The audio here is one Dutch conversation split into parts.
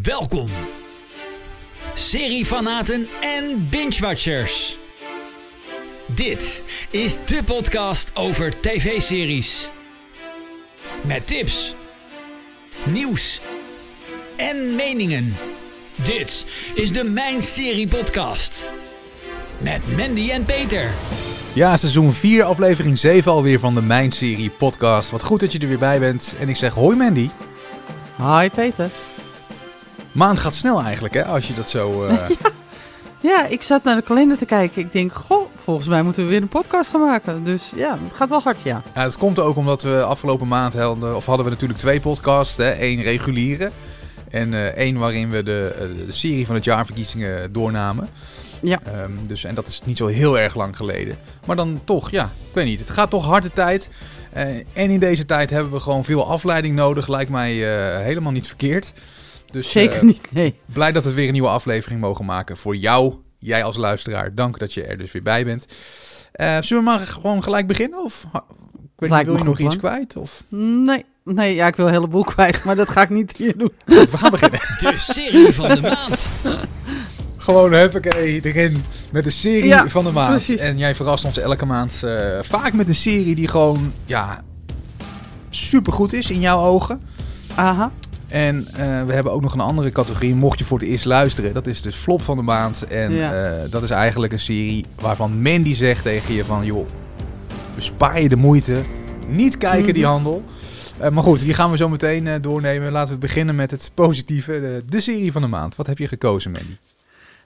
Welkom, seriefanaten en binge-watchers. Dit is de podcast over tv-series. Met tips, nieuws en meningen. Dit is de Mijn Serie Podcast. Met Mandy en Peter. Ja, seizoen 4, aflevering 7 alweer van de Mijn Serie podcast. Wat goed dat je er weer bij bent. En ik zeg hoi Mandy. Hi Peter. Maand gaat snel eigenlijk, hè, als je dat zo... eh, Ja, ik zat naar de kalender te kijken. Ik denk, goh, volgens mij moeten we weer een podcast gaan maken. Dus ja, het gaat wel hard, ja. Ja, het komt ook omdat we afgelopen maand hadden, of hadden we natuurlijk twee podcasts. Hè? Eén reguliere en eh, één waarin we de, eh, de serie van het jaarverkiezingen doornamen. Ja. Ehm, dus, en dat is niet zo heel erg lang geleden. Maar dan toch, ja, ik weet niet. Het gaat toch hard de tijd. En in deze tijd hebben we gewoon veel afleiding nodig. Lijkt mij helemaal niet verkeerd. Dus, Zeker eh, niet, nee. Blij dat we weer een nieuwe aflevering mogen maken voor jou. Jij als luisteraar, dank dat je er dus weer bij bent. Eh, zullen we maar gewoon gelijk beginnen? Of ik weet niet, wil je nog iets kwijt? Of... Nee, nee, ja, ik wil een heleboel kwijt, maar dat ga ik niet hier doen. Goed, we gaan beginnen. De serie van de maand. gewoon huppakee erin met de serie Ja, van de maand. precies. En jij verrast ons elke maand eh, vaak met een serie die gewoon, ja, supergoed is in jouw ogen. Aha, En eh, we hebben ook nog een andere categorie, mocht je voor het eerst luisteren. Dat is dus flop van de maand. En Ja. eh, dat is eigenlijk een serie waarvan Mandy zegt tegen je van... joh, bespaar je de moeite. Niet kijken die Mhm. handel. Eh, maar goed, die gaan we zo meteen doornemen. Laten we beginnen met het positieve. De, de serie van de maand. Wat heb je gekozen, Mandy?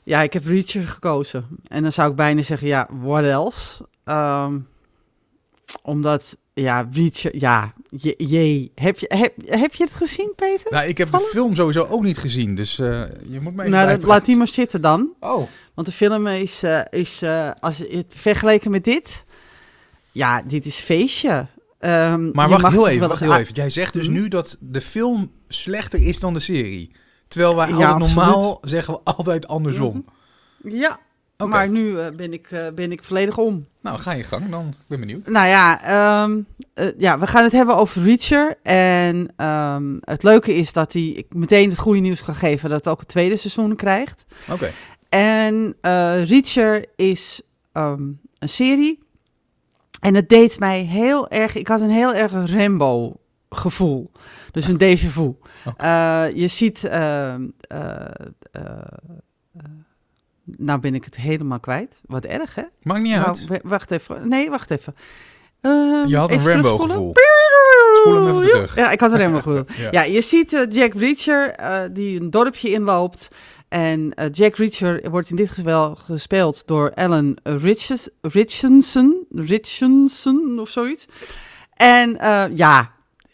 ja, ik heb Reacher gekozen. En dan zou ik bijna zeggen, ja, what else? Ehm, omdat, ja, Reacher, ja, je, jee. Heb je, heb, heb je het gezien, Peter? Nou, ik heb de film sowieso ook niet gezien. Dus eh, je moet me even nou, dat, laat die maar zitten dan. Oh, Want de film is, eh, is eh, als je het vergeleken met dit, ja, dit is feestje. Ehm, maar wacht heel toch even, wacht heel even. Jij zegt dus Mhm. nu dat de film slechter is dan de serie. Terwijl wij Ja, normaal zeggen we altijd andersom. Ja, Maar nu eh, ben, ik, eh, ben ik volledig om. Nou, ga je gang dan. Ik ben benieuwd. Nou ja, ehm, eh, ja, we gaan het hebben over Reacher. En ehm, het leuke is dat hij ik meteen het goede nieuws kan geven dat het ook het tweede seizoen krijgt. Oké. En Reacher is ehm, een serie. En het deed mij heel erg. Ik had een heel erg Rambo gevoel. Dus een déjà vu. Eh, je ziet. ehm, eh, eh, eh, nou ben ik het helemaal kwijt. Wat erg, hè? Maakt niet Nou, uit. wacht even. Nee, wacht even. Eh, Je had een even Rambo terugspoelen. gevoel. Spoel hem even terug. Ja, ik had een Rambo gevoel. Ja. Ja, je ziet eh, Jack Reacher eh, die een dorpje inloopt. En eh, Jack Reacher wordt in dit geval gespeeld door Alan Richardson, Richardson of zoiets. En ja,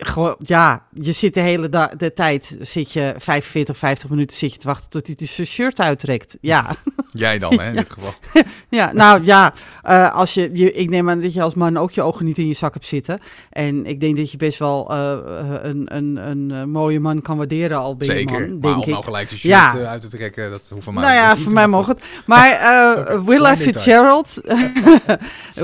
gewoon, ja, je zit de hele da- de tijd, zit je 45, 50 minuten zit je te wachten tot hij zijn shirt uittrekt. Ja, Jij dan, hè, in dit geval. ja nou ja, eh, als je, je, ik neem aan dat je als man ook je ogen niet in je zak hebt zitten. En ik denk dat je best wel eh, eh, een, een, een, mooie man kan waarderen al ben je Zeker. man, maar denk om ik. nou gelijk de shirt Ja. uit te trekken, dat hoeft van mij Nou ja, voor mij mag het. Maar Oké, Willa. Fitzgerald,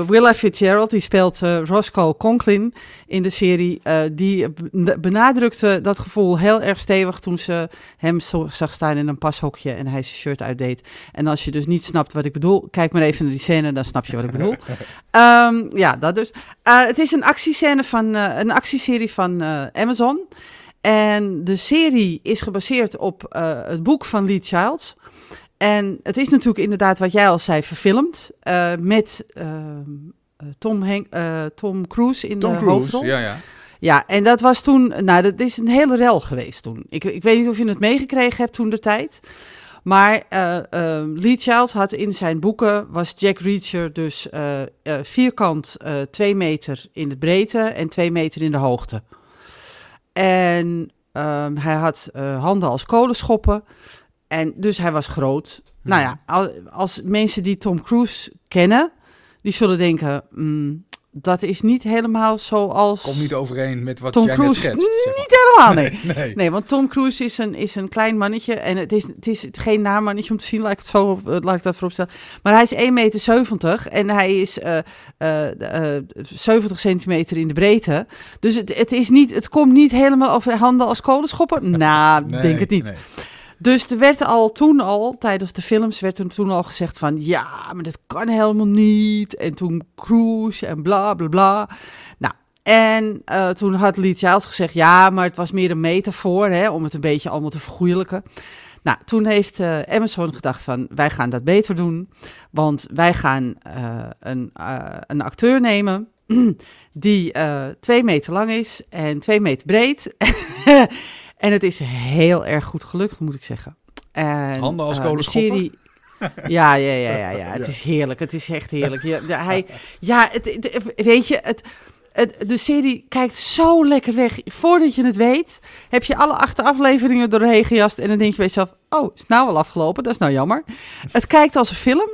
Willa Fitzgerald, die speelt Roscoe Conklin in de serie. eh, die ben- benadrukte dat gevoel heel erg stevig toen ze hem zo zag staan in een pashokje en hij zijn shirt uitdeed. En als je dus niet snapt wat ik bedoel, kijk maar even naar die scène, dan snap je wat ik bedoel. Ehm, ja, dat dus. Eh, het is een actiescène van eh, een actieserie van eh, Amazon. En de serie is gebaseerd op het boek van Lee Childs. En het is natuurlijk inderdaad, wat jij al zei, verfilmd. met ehm, eh, Tom, Tom Cruise in Tom de Cruise, hoofdrol. ja, ja. Ja, en dat was toen, nou, dat is een hele rel geweest toen. Ik, ik weet niet of je het meegekregen hebt toen de tijd. Maar eh, Lee Child had in zijn boeken, was Jack Reacher dus eh, vierkant eh twee meter in de breedte en twee meter in de hoogte. En ehm, hij had handen als kolenschoppen. En dus hij was groot. Nou ja, al- als mensen die Tom Cruise kennen, die zullen denken, mm, dat is niet helemaal zoals... Komt niet overeen met wat Tom jij Cruise, net schetst. zeg maar. Niet helemaal, nee. Nee, nee. Nee, want Tom Cruise is een, is een klein mannetje. En het is, het is geen naarmannetje om te zien, laat ik, het zo, eh, laat ik dat voorop stellen. Maar hij is 1,70 meter en hij is eh, eh, eh, 70 centimeter in de breedte. Dus het, het, is niet, het komt niet helemaal over handen als kolenschoppen. Nou, Nee, denk het niet. nee. Dus er werd al toen al, tijdens de films, werd er toen al gezegd van... ja, maar dat kan helemaal niet. En toen Cruise en bla, bla, bla. Nou, en eh, toen had Lee gezegd... ja, maar het was meer een metafoor, hè, om het een beetje allemaal te vergoeilijken. Nou, toen heeft eh, Amazon gedacht van... wij gaan dat beter doen. Want wij gaan eh, een, een acteur nemen... die twee meter lang is en twee meter breed. en het is heel erg goed gelukt, moet ik zeggen. En, Handen als de serie... Ja, ja, ja, ja, ja. Het Ja. is heerlijk. Het is echt heerlijk. Ja, hij, ja het, het- weet je, het, het, de serie kijkt zo lekker weg. Voordat je het weet, heb je alle acht afleveringen doorheen gejast. En dan denk je bij jezelf, oh, is het nou al afgelopen? Dat is nou jammer. Het kijkt als een film.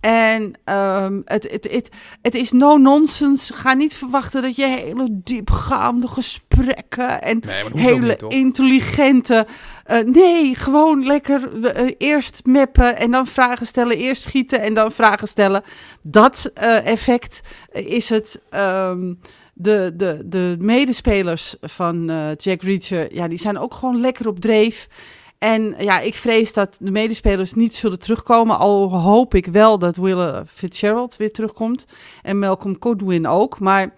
En ehm, het, het, het, het is no-nonsense. Ga niet verwachten dat je hele diepgaande gesprekken en Nee, hele niet, intelligente. eh, nee, gewoon lekker eh, eerst mappen en dan vragen stellen. Eerst schieten en dan vragen stellen. Dat eh, effect is het. ehm, de, de, de medespelers van Jack Reacher, ja, die zijn ook gewoon lekker op dreef. En ja, ik vrees dat de medespelers niet zullen terugkomen. Al hoop ik wel dat Willa Fitzgerald weer terugkomt. En Malcolm Goodwin ook. Maar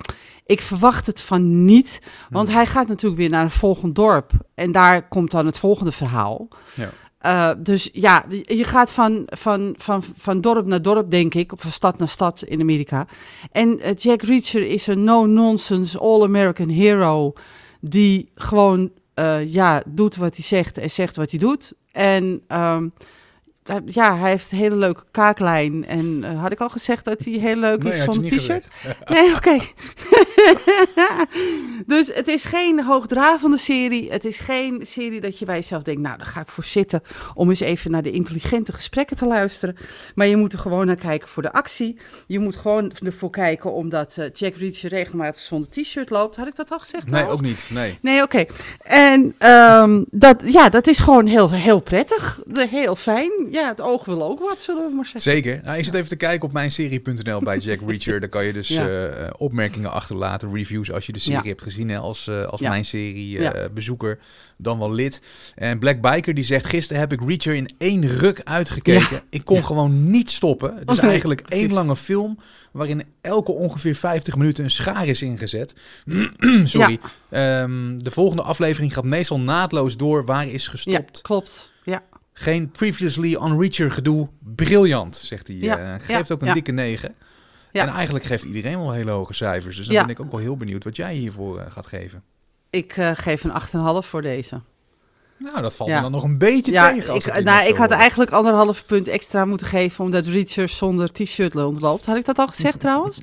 ik verwacht het van niet. Want Hmm. hij gaat natuurlijk weer naar een volgend dorp. En daar komt dan het volgende verhaal. Ja. Eh, dus ja, je gaat van, van, van, van dorp naar dorp, denk ik. Of van stad naar stad in Amerika. En eh, Jack Reacher is een no-nonsense all-American hero. Die gewoon eh, ja, doet wat hij zegt en zegt wat hij doet. En ehm, hij- ja, hij heeft een hele leuke kaaklijn. En eh, had ik al gezegd dat hij heel leuk Nee, is zonder niet t-shirt? Nee, oké. dus het is geen hoogdravende serie. Het is geen serie dat je bij jezelf denkt... nou, daar ga ik voor zitten om eens even naar de intelligente gesprekken te luisteren. Maar je moet er gewoon naar kijken voor de actie. Je moet gewoon ervoor kijken omdat eh, Jack Reacher regelmatig zonder t-shirt loopt. Had ik dat al gezegd? Nee, trouwens? ook niet. Nee. Nee, oké. En ehm, dat, ja, dat is gewoon heel, heel prettig. Heel fijn. Ja, het oog wil ook wat, zullen we maar zeggen. Zeker. Nou, ik zit even te kijken op mijnserie.nl bij Jack Reacher. Daar kan je dus Ja. eh, eh, opmerkingen achterlaten, reviews als je de serie Ja. hebt gezien hè, als, eh, als Ja. mijn serie eh, Ja. bezoeker, dan wel lid. En Black Biker die zegt, gisteren heb ik Reacher in één ruk uitgekeken. Ik kon gewoon niet stoppen. Het is Oké, eigenlijk één lange film waarin elke ongeveer 50 minuten een schaar is ingezet. Sorry. Ehm, de volgende aflevering gaat meestal naadloos door. Waar is Ja, gestopt? klopt. Ja. Geen previously on Reacher gedoe. Briljant, zegt hij. Eh, geeft ook een dikke 9. Ja. En eigenlijk geeft iedereen wel hele hoge cijfers. Dus dan Ja. ben ik ook wel heel benieuwd wat jij hiervoor eh, gaat geven. Ik eh, geef een 8,5 voor deze. Nou, dat valt Ja. me dan nog een beetje Ja, tegen. Als ik, ik nou, ik had eigenlijk anderhalf punt extra moeten geven omdat Reacher zonder t-shirt rondloopt. Had ik dat al gezegd trouwens?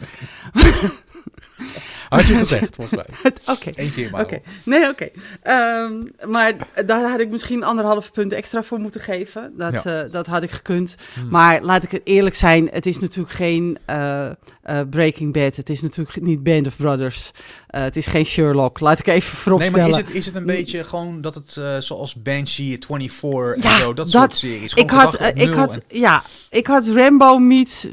Had je gezegd, volgens mij. Oké. Eén keer maar. Oké, nee, oké. Ehm, maar daar had ik misschien anderhalf punt extra voor moeten geven. Dat, eh, dat had ik gekund. Hmm. Maar laat ik het eerlijk zijn, het is natuurlijk geen eh, eh, Breaking Bad. Het is natuurlijk niet Band of Brothers. Het is geen Sherlock. Laat ik even Nee, vooropstellen. maar is het, is het een beetje gewoon dat het zoals Banshee, 24 Ja, en zo, dat, dat- soort series. Gewoon ik had, ik had, ja, ik had Rambo meets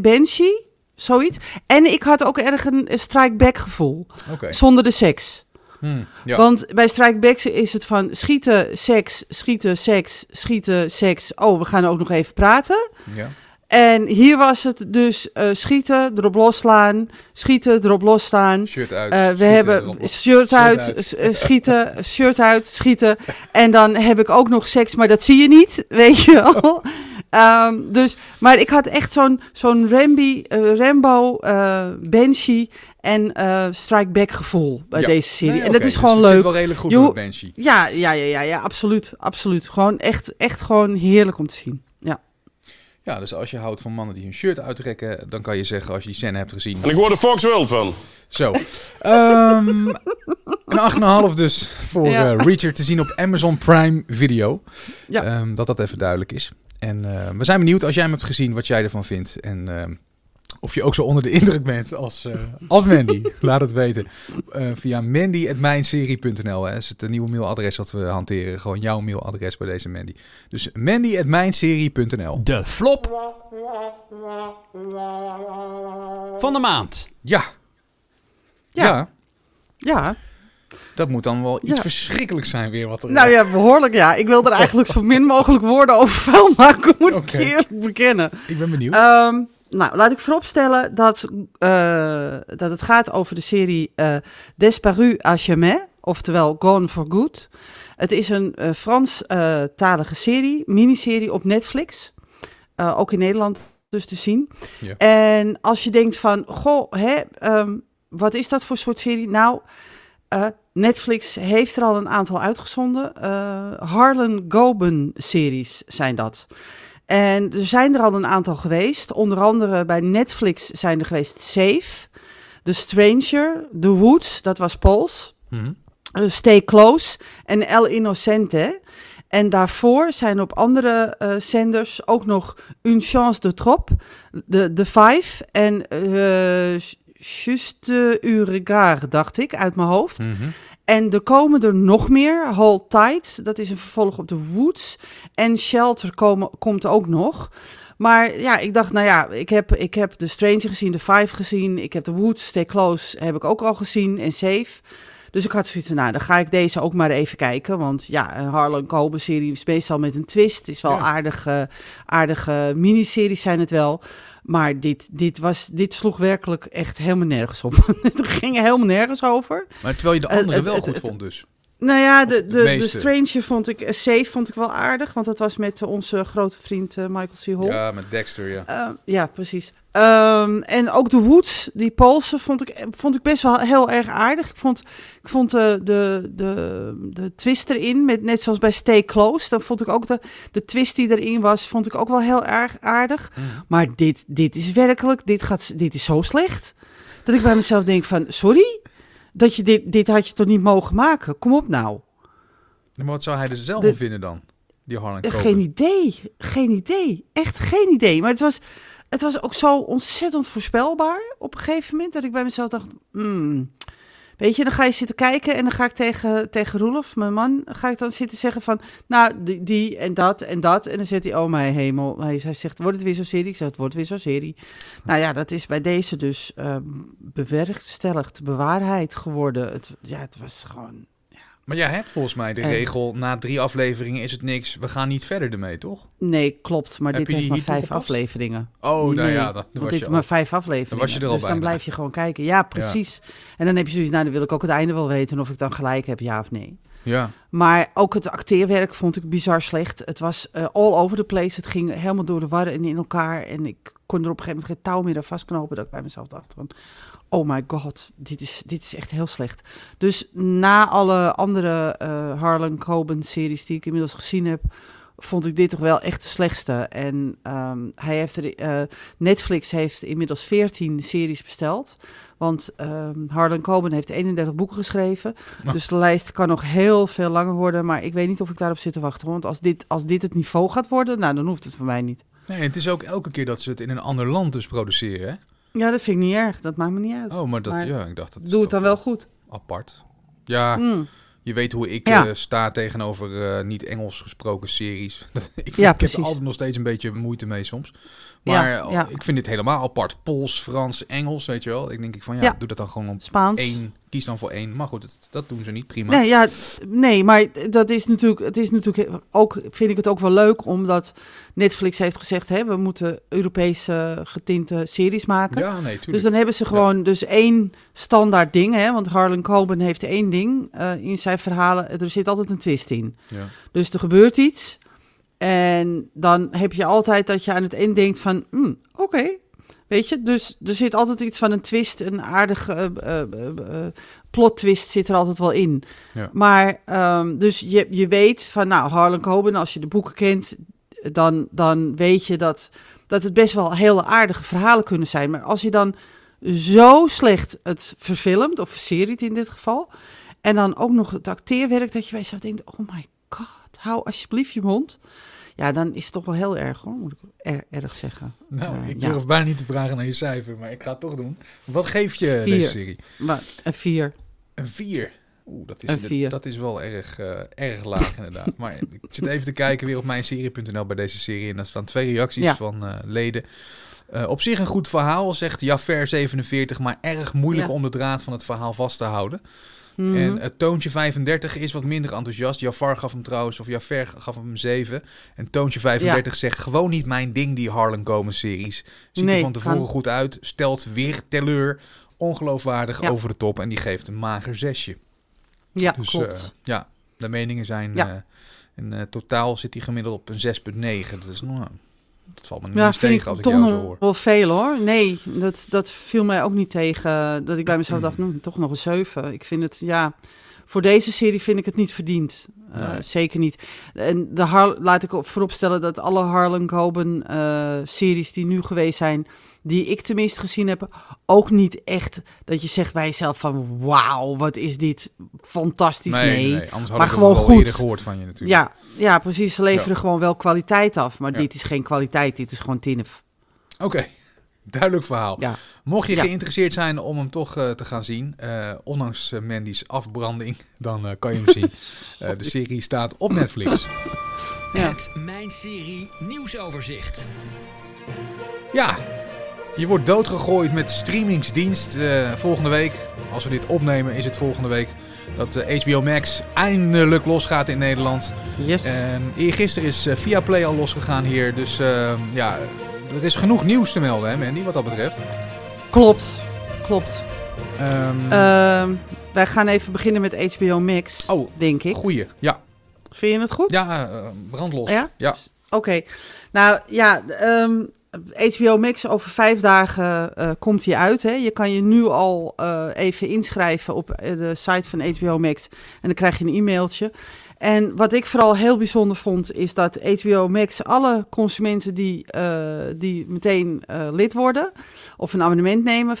Banshee, zoiets. En ik had ook erg een strike back gevoel, zonder de seks. Hmm, ja. Want bij strike backs is het van schieten, seks, schieten, seks, schieten, seks. Oh, we gaan ook nog even praten. ja. En hier was het dus eh, schieten, erop losslaan, schieten, erop losslaan. Shirt uit. Eh, we schieten, hebben shirt uit, uit. eh, schieten, shirt uit, schieten. En dan heb ik ook nog seks, maar dat zie je niet, weet je wel. Ehm, dus, maar ik had echt zo'n zo'n Rambi, eh, Rambo, eh Banshee en eh Strike Back gevoel bij Ja. deze serie. Nee, en dat is dus gewoon het zit leuk. wel redelijk goed ho- Banshee. Ja, ja, ja, ja, ja, absoluut, absoluut. Gewoon echt, echt gewoon heerlijk om te zien. Ja. Ja, dus als je houdt van mannen die hun shirt uitrekken, dan kan je zeggen als je die scène hebt gezien. En ik word er Fox wild van. Zo. Ehm een 8,5 dus voor Ja. Reacher te zien op Amazon Prime Video. Ja. Ehm, dat dat even duidelijk is. En eh, we zijn benieuwd als jij hem hebt gezien wat jij ervan vindt. En ehm, of je ook zo onder de indruk bent als, eh, als Mandy. Laat het weten. Eh, via mandy.mijnserie.nl hè, is het nieuwe mailadres dat we hanteren. Gewoon jouw mailadres bij deze Mandy. Dus mandy.mijnserie.nl De flop van de maand. Ja. Ja. Ja. Ja, Dat moet dan wel iets Ja. verschrikkelijks zijn weer wat er... Nou ja, behoorlijk ja. Ik wil er eigenlijk zo min mogelijk woorden over vuil maken, moet Oké. ik eerlijk bekennen. Ik ben benieuwd. Ehm, nou, laat ik vooropstellen dat, eh, dat het gaat over de serie eh Disparu à jamais, oftewel Gone for Good. Het is een eh, Frans-talige serie, miniserie op Netflix. Ook in Nederland dus te zien. Ja. En als je denkt van, goh, hè, ehm, wat is dat voor soort serie? Nou, eh, Netflix heeft er al een aantal uitgezonden. Eh Harlan Goben-series zijn dat. En er zijn er al een aantal geweest. Onder andere bij Netflix zijn er geweest Safe, The Stranger, The Woods, dat was Pools. Mhm. Eh, Stay Close en El Innocente. En daarvoor zijn op andere zenders ook nog Une Chance de Trop, de, de Five en Juste U Regard, dacht ik, uit mijn hoofd. Mhm. En er komen er nog meer. Hold Tight, dat is een vervolg op The Woods. En Shelter komen, komt ook nog. Maar ja, ik dacht, nou ja, ik heb, ik heb The Stranger gezien, The Five gezien. Ik heb The Woods, Stay Close heb ik ook al gezien en Safe. Dus ik had zoiets van, nou, dan ga ik deze ook maar even kijken. Want ja, een Harlan Coben-serie is meestal met een twist. Het is wel Ja. aardige, aardige miniseries zijn het wel. Maar dit, dit, was, dit sloeg werkelijk echt helemaal nergens op. het ging helemaal nergens over. Maar terwijl je de Eh, andere wel het- goed het- vond dus. Nou ja, de, de de, de vond ik, eh, Safe vond ik wel aardig, want dat was met eh, onze grote vriend eh, Michael C. Hall. Ja, met Dexter, ja. Ja, precies. Ehm, en ook de Woods, die Poolse, vond ik, vond ik best wel heel erg aardig. Ik vond, ik vond de, de, de, de twist erin, met, net zoals bij Stay Close, dan vond ik ook de, de twist die erin was, vond ik ook wel heel erg aardig. Mhm. Maar dit, dit is werkelijk, dit, gaat, dit is zo slecht, dat ik bij mezelf denk van, sorry? Dat je dit, dit had je toch niet mogen maken? Kom op nou. Maar wat zou hij er zelf Dit- van vinden dan? Die Harlan Eh, Coben. Geen idee. Geen idee. Echt geen idee. Maar het was, het was ook zo ontzettend voorspelbaar op een gegeven moment dat ik bij mezelf dacht. hmm. Weet je, dan ga je zitten kijken en dan ga ik tegen, tegen Roelof, mijn man, ga ik dan zitten zeggen van, nou, die, die en dat en dat. En dan zegt hij, oh mijn hemel. Hij, hij zegt, wordt het weer zo'n serie? Ik zeg, het wordt weer zo'n serie. Nou ja, dat is bij deze dus eh bewerkstelligd, bewaarheid geworden. Het, ja, het was gewoon... Maar jij hebt volgens mij de Eh. regel, na drie afleveringen is het niks, we gaan niet verder ermee, toch? Nee, klopt. Maar Heb dit heeft maar vijf afleveringen. Oh, nou ja, dat was dit je heeft al. maar vijf afleveringen. Dan was je er al dus dan blijf je gewoon kijken. Ja, precies. En dan heb je zoiets, nou dan wil ik ook het einde wel weten of ik dan gelijk heb, ja of nee. Ja. Maar ook het acteerwerk vond ik bizar slecht. Het was eh, all over the place. Het ging helemaal door de war en in elkaar. En ik kon er op een gegeven moment geen touw meer aan vastknopen. Dat ik bij mezelf dacht van, oh my god, dit is, dit is echt heel slecht. Dus na alle andere eh Harlan Coben series die ik inmiddels gezien heb, vond ik dit toch wel echt de slechtste. En ehm, hij heeft er, eh, Netflix heeft inmiddels 14 series besteld. Want ehm Harlan Coben heeft 31 boeken geschreven. Nou. Dus de lijst kan nog heel veel langer worden. Maar ik weet niet of ik daarop zit te wachten. Want als dit, als dit het niveau gaat worden, nou, dan hoeft het voor mij niet. Nee, het is ook elke keer dat ze het in een ander land dus produceren, hè? Ja, dat vind ik niet erg. Dat maakt me niet uit. Oh, maar dat, Maar ja, ik dacht dat is Doe het dan wel goed. apart. Ja, Mm. je weet hoe ik Ja. eh, sta tegenover eh, niet Engels gesproken series. Dat- ik, vind- Ja, ik heb er altijd nog steeds een beetje moeite mee soms. Maar Ja, ik vind dit helemaal apart. Pools, Frans, Engels, weet je wel. Ik denk ik van ja, Ja. doe dat dan gewoon op Spaans. één. Kies dan voor één. Maar goed, dat, dat doen ze niet. Prima. Nee, ja, nee, maar dat is natuurlijk, het is natuurlijk ook, vind ik het ook wel leuk, omdat Netflix heeft gezegd, hè, we moeten Europese getinte series maken. Ja, nee, Dus tuurlijk. dan hebben ze gewoon dus één standaard ding, hè, want Harlan Coben heeft één ding eh, in zijn verhalen, er zit altijd een twist in. Ja. Dus er gebeurt iets en dan heb je altijd dat je aan het eind denkt van, hmm, oké, weet je, dus er zit altijd iets van een twist, een aardige eh, eh, eh, eh, plot twist zit er altijd wel in. Ja. Maar ehm, dus je, je weet van, nou, Harlan Coben, als je de boeken kent, dan, dan weet je dat, dat het best wel hele aardige verhalen kunnen zijn. Maar als je dan zo slecht het verfilmt, of serie in dit geval, en dan ook nog het acteerwerk, dat je bij jezelf denkt, oh my god, hou alsjeblieft je mond. Ja, dan is het toch wel heel erg hoor, moet ik er- erg zeggen. Nou, Eh, ik ja. durf bijna niet te vragen naar je cijfer, maar ik ga het toch doen. Wat geef je Vier. deze serie? Maar een vier. Een 4. Oeh, dat is, vier. dat is wel erg, eh, erg laag inderdaad. Maar ik zit even te kijken weer op mijnserie.nl bij deze serie. En daar staan twee reacties Ja. van eh, leden. Op zich een goed verhaal, zegt Jaffer47, maar erg moeilijk Ja. om de draad van het verhaal vast te houden. Mhm. En het Toontje 35 is wat minder enthousiast. Jafar gaf hem trouwens, of Jafar gaf hem een 7. En Toontje 35 zegt gewoon niet mijn ding, die Harlan Coben series. Ziet Nee, er van tevoren goed uit, stelt weer teleur. Ongeloofwaardig Ja. over de top en die geeft een mager zesje. ja, Dus klopt. eh, ja, de meningen zijn... Ja. eh, in eh, totaal zit hij gemiddeld op een 6,9. Dat is nou, dat valt me niet Ja, tegen ik als ik jou zo hoor. wel veel hoor. Nee, dat, dat viel mij ook niet tegen. Dat ik bij mezelf Hmm. dacht, nou, toch nog een 7. Ik vind het, ja, voor deze serie vind ik het niet verdiend. Eh, Nee. Zeker niet. En de Har laat ik vooropstellen dat alle Harlan Coben eh, series die nu geweest zijn, die ik tenminste gezien heb, ook niet echt dat je zegt bij jezelf van, wauw, wat is dit fantastisch. Nee. anders hadden maar gewoon goed. eerder gehoord van je natuurlijk. Ja, ja, precies. Ze leveren gewoon wel kwaliteit af. Maar Ja. dit is geen kwaliteit, dit is gewoon tinef. Oké, duidelijk verhaal. Ja. Mocht je Ja. geïnteresseerd zijn om hem toch eh, te gaan zien, eh, ondanks eh, Mandy's afbranding, dan eh, kan je hem zien. Eh, de serie staat op Netflix. Ja. Het Mijn Serie nieuwsoverzicht. Ja, je wordt doodgegooid met streamingsdienst. eh, volgende week, als we dit opnemen, is het volgende week dat eh, HBO Max eindelijk losgaat in Nederland. Yes. En eergisteren is Viaplay al losgegaan hier. Dus eh, ja, er is genoeg nieuws te melden, hè Mandy, wat dat betreft. Klopt, klopt. Ehm, Ehm, wij gaan even beginnen met HBO Max, oh, denk ik. goeie. Ja, Vind je het goed? ja eh, brandlos. Ja? ja. Oké. Nou ja, ehm, HBO Max over vijf dagen eh, komt hij uit. Hè. Je kan je nu al eh, even inschrijven op de site van HBO Max. En dan krijg je een e-mailtje. En wat ik vooral heel bijzonder vond, is dat HBO Max alle consumenten die, eh, die meteen eh, lid worden of een abonnement nemen, 50%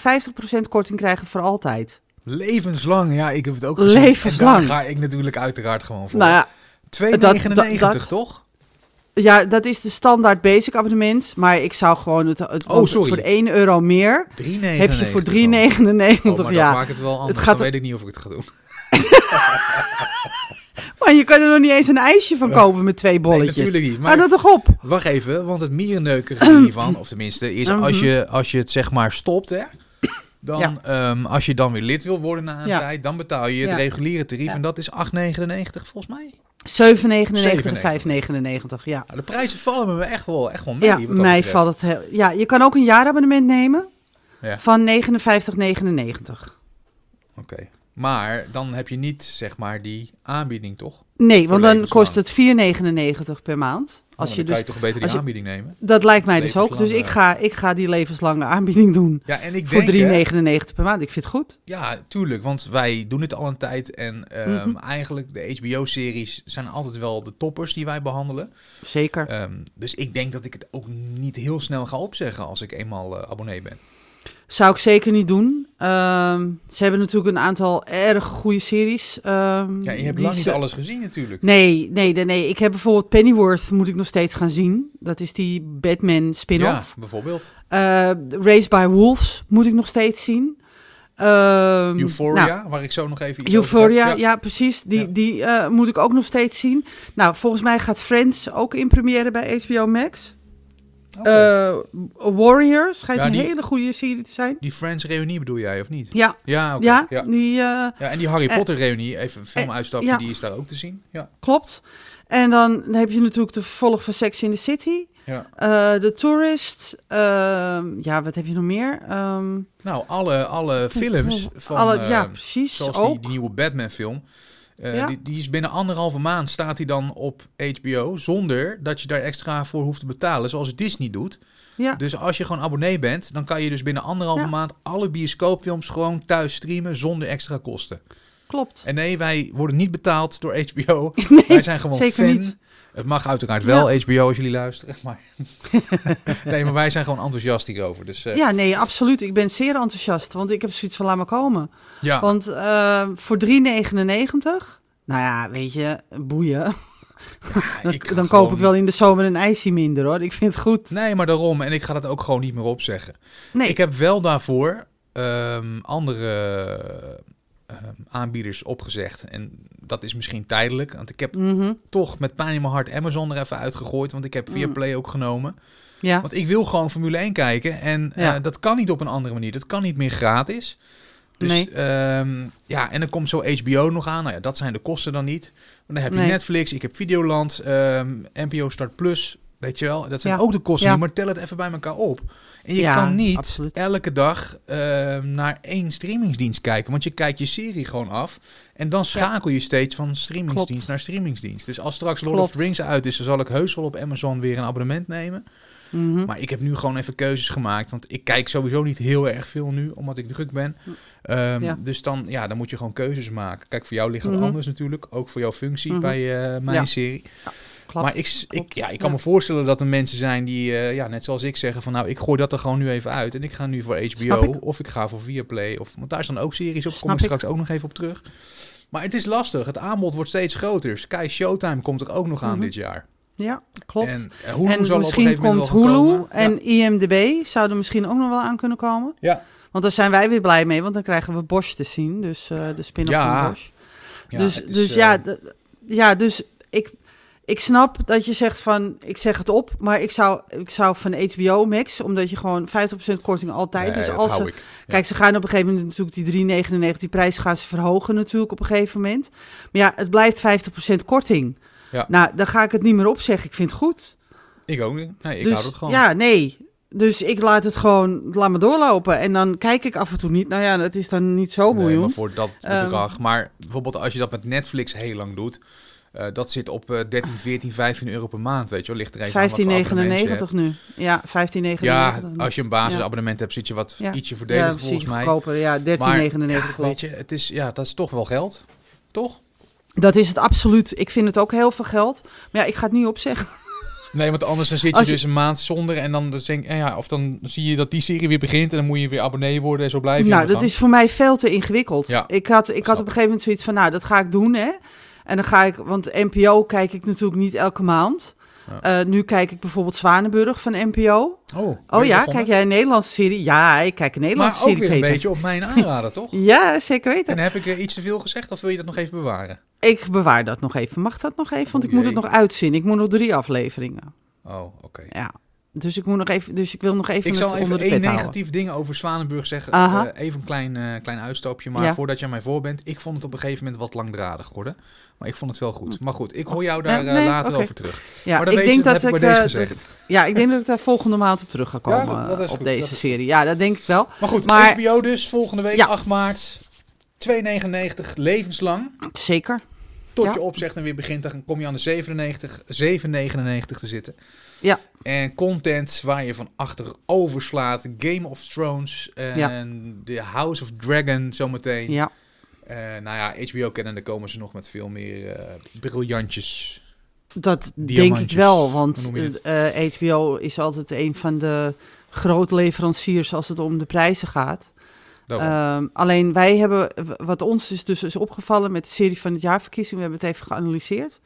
korting krijgen voor altijd. Levenslang, ja, ik heb het ook gezien. Levenslang. En daar ga ik natuurlijk uiteraard gewoon voor. Nou ja, 2,99 dat- dat- dat- toch? ja, dat is de standaard basic abonnement. Maar ik zou gewoon het, het Oh, sorry. voor 1 euro meer 3,99 heb je voor 3,99. Oh, ja. maakt het wel anders. gaat dan er- weet ik niet of ik het ga doen. Maar je kan er nog niet eens een ijsje van kopen met twee bolletjes. Nee, natuurlijk niet. Maar dat toch op? wacht even, want het mierenneukerige hiervan, of tenminste, is als je, als je het zeg maar stopt, hè. Dan, Ja. ehm, als je dan weer lid wil worden na een Ja. tijd, dan betaal je het Ja. reguliere tarief. En dat is 8,99 volgens mij. 7,99 en 7,99. 5,99, ja. Nou, de prijzen vallen me echt wel, echt wel mee. Ja, mij betreft. valt het heel... Ja, je kan ook een jaarabonnement nemen Ja. van 59,99. Oké. Maar dan heb je niet, zeg maar, die aanbieding, toch? Nee, Voor want dan kost het 4,99 per maand. Als Als je dus, kan je toch beter die je- aanbieding nemen? dat lijkt mij dus ook. Dus ik ga, ik ga die levenslange aanbieding doen Ja, en ik voor denk... hè, 3,99 per maand. Ik vind het goed. Ja, tuurlijk, want wij doen dit al een tijd. En Mhm. eigenlijk, de HBO-series zijn altijd wel de toppers die wij behandelen. Zeker. Ehm, dus ik denk dat ik het ook niet heel snel ga opzeggen als ik eenmaal eh, abonnee ben. Zou ik zeker niet doen. Ehm, ze hebben natuurlijk een aantal erg goede series. ehm, Ja, je hebt lang niet ze- alles gezien natuurlijk. Nee, nee, nee, nee. Ik heb bijvoorbeeld Pennyworth, moet ik nog steeds gaan zien. Dat is die Batman Ja, spin-off. bijvoorbeeld. Eh, Raised by Wolves moet ik nog steeds zien. Ehm, Euphoria, nou, waar ik zo nog even iets Euphoria, ja, heb. precies. Die, Ja. die eh, moet ik ook nog steeds zien. Nou, volgens mij gaat Friends ook in première bij HBO Max. Eh, Warrior schijnt Ja, een hele goede serie te zijn. die Friends reunie bedoel jij, of niet? Ja, Ja, ja, ja. die... eh, Ja, en die Harry Eh, Potter reunie, even een filmuitstapje, die is daar ook te zien. Ja, Klopt. En dan heb je natuurlijk de vervolg van Sex in the City. ja. The Tourist. ehm, ja, wat heb je nog meer? Ehm, Nou, alle, alle films van, alle, ja, precies. zoals die, ook. die nieuwe Batman film. Eh, Ja. die, die is binnen anderhalve maand staat die dan op HBO zonder dat je daar extra voor hoeft te betalen, zoals Disney doet. Ja, Dus als je gewoon abonnee bent, dan kan je dus binnen anderhalve Ja. maand alle bioscoopfilms gewoon thuis streamen zonder extra kosten. klopt. En nee, wij worden niet betaald door HBO. Nee, wij zijn gewoon zeker fan. niet. Het mag uiteraard wel, HBO, als jullie luisteren. Maar nee, maar wij zijn gewoon enthousiast hierover. Dus eh, Ja, nee, absoluut. Ik ben zeer enthousiast, want ik heb zoiets van laat maar komen. ja. Want eh, voor 3,99, nou ja, weet je, boeien. Ik ga dan koop gewoon- ik wel in de zomer een ijsje minder hoor. Ik vind het goed. Nee, maar daarom. En ik ga dat ook gewoon niet meer opzeggen. Nee, Ik heb wel daarvoor ehm, andere aanbieders opgezegd. En dat is misschien tijdelijk. Want ik heb Mhm, toch met pijn in mijn hart Amazon er even uitgegooid. Want ik heb via Mm. Play ook genomen. ja. Want ik wil gewoon Formule 1 kijken. En eh, dat kan niet op een andere manier. Dat kan niet meer gratis. Dus Nee. ehm, ja, en dan komt zo HBO nog aan. Nou ja, dat zijn de kosten dan niet. Maar dan heb je Nee. Netflix, ik heb Videoland, ehm, NPO Start Plus. Weet je wel, dat zijn Ja. ook de kosten. Ja. Maar tel het even bij elkaar op. En je Ja, kan niet absoluut. elke dag ehm, naar één streamingsdienst kijken. Want je kijkt je serie gewoon af. En dan schakel je steeds van streamingsdienst Klopt. naar streamingsdienst. Dus als straks Lord Klopt. of the Rings uit is, dan zal ik heus wel op Amazon weer een abonnement nemen. Mhm. Maar ik heb nu gewoon even keuzes gemaakt. Want ik kijk sowieso niet heel erg veel nu, omdat ik druk ben. Ehm, Ja. Dus dan, ja, dan moet je gewoon keuzes maken. Kijk, voor jou ligt het Mhm. anders natuurlijk. Ook voor jouw functie Mhm. bij eh, mijn Ja. serie. Klopt. Maar ik, ik, ja, ik kan Ja. me voorstellen dat er mensen zijn die, eh, ja, net zoals ik, zeggen van... nou, ik gooi dat er gewoon nu even uit. En ik ga nu voor HBO ik. of ik ga voor Viaplay. Of, want daar staan ook series op. Kom ik straks ook nog even op terug. Maar het is lastig. Het aanbod wordt steeds groter. Sky Showtime komt er ook nog aan Mhm. dit jaar. Ja, klopt. En uh, Hulu en zal op misschien moment komt Hulu komen. Ja. en IMDb zouden misschien ook nog wel aan kunnen komen. Ja. Want daar zijn wij weer blij mee, want dan krijgen we Bosch te zien. Dus eh, de spin-off Ja. van Bosch. Ja, dus is, dus eh, ja, ja, dus ik, ik snap dat je zegt van, ik zeg het op, maar ik zou, ik zou van HBO Max, omdat je gewoon 50% korting altijd. nee, dus dat als hou ze, ik. Kijk, ze gaan op een gegeven moment natuurlijk die 3,99, die prijs gaan ze verhogen natuurlijk op een gegeven moment. Maar ja, het blijft 50% korting. Ja. Nou, dan ga ik het niet meer opzeggen. Ik vind het goed. Ik ook niet. Nee, ik dus, houd het gewoon. Ja, nee. Dus ik laat het gewoon, laat me doorlopen. En dan kijk ik af en toe niet. Nou ja, dat is dan niet zo Nee, maar boeiend. voor dat Ehm. bedrag. maar bijvoorbeeld als je dat met Netflix heel lang doet... eh, dat zit op eh 13, 14, 15 euro per maand, weet je wel. Ligt er even aan wat voor abonnement je hebt. 15,99 nu. Ja, 15,99. Ja, als je een basisabonnement hebt, zit je wat Ja. ietsje voordeliger volgens mij. goedkoper. Ja, 13,99 Maar, ja, klopt. weet je, het is, ja, dat is toch wel geld. Toch? Dat is het absoluut. Ik vind het ook heel veel geld. Maar ja, ik ga het niet opzeggen. Nee, want anders dan zit je, dus een maand zonder en dan, denk, ja, of dan zie je dat die serie weer begint en dan moet je weer abonnee worden en zo blijf je Nou, dat gang. is voor mij veel te ingewikkeld. Ja, ik had, ik had op een gegeven moment zoiets van, nou, dat ga ik doen, hè. En dan ga ik, want NPO kijk ik natuurlijk niet elke maand. Ja. Eh, nu kijk ik bijvoorbeeld Zwanenburg van NPO. Oh, Oh ja, begonnen? kijk jij een Nederlandse serie? Ja, ik kijk een Nederlandse Maar ook serie, weer een beetje op mijn aanraden, toch? Ja, zeker weten. En heb ik iets te veel gezegd of wil je dat nog even bewaren? Ik bewaar dat nog even. Mag dat nog even? Want ik moet het nog uitzien. Ik moet nog drie afleveringen. Oh, oké. Ja. Dus ik moet nog even. Dus ik wil nog even. Ik zal even één houden. negatief ding over Zwanenburg zeggen. Eh, even een klein, eh, klein uitstapje. Maar Ja. voordat jij mij voor bent, ik vond het op een gegeven moment wat langdradig worden. Maar ik vond het wel goed. Maar goed, ik hoor jou daar eh, nee, later over terug. Ja, maar ik weet denk je, dat heb ik. bij deze gezegd. dat- ja, ik denk dat ik daar volgende maand op terug ga komen. Ja, op goed, deze serie. Ja, dat denk ik wel. Maar goed, Maar- HBO dus volgende week, Ja. 8 maart. 2,99 levenslang. Zeker. Tot Ja. je opzegt en weer begint, dan kom je aan de 97, 7,99 te zitten. Ja. En content waar je van achterover slaat. Game of Thrones en The House of Dragon zometeen. Ja. Eh, nou ja, HBO kennen, daar komen ze nog met veel meer eh, briljantjes. Dat denk ik wel, want eh, eh, HBO is altijd een van de grote leveranciers als het om de prijzen gaat. Ehm, alleen wij hebben, wat ons is dus is opgevallen met de serie van het jaarverkiezing, we hebben het even geanalyseerd.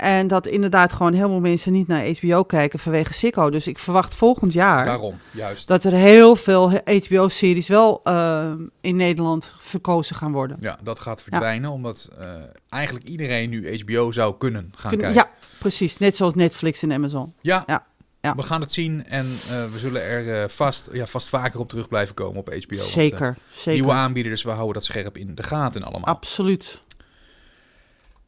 En dat inderdaad gewoon heel veel mensen niet naar HBO kijken vanwege Sicko. Dus ik verwacht volgend jaar Daarom, juist. dat er heel veel HBO-series wel ehm, in Nederland verkozen gaan worden. Ja, dat gaat verdwijnen, omdat eh, eigenlijk iedereen nu HBO zou kunnen gaan kijken. ja, precies. Net zoals Netflix en Amazon. Ja, Ja, ja. we gaan het zien en eh, we zullen er eh, vast, ja, vast vaker op terug blijven komen op HBO. want, eh, zeker, zeker. Nieuwe aanbieders, we houden dat scherp in de gaten allemaal. Absoluut.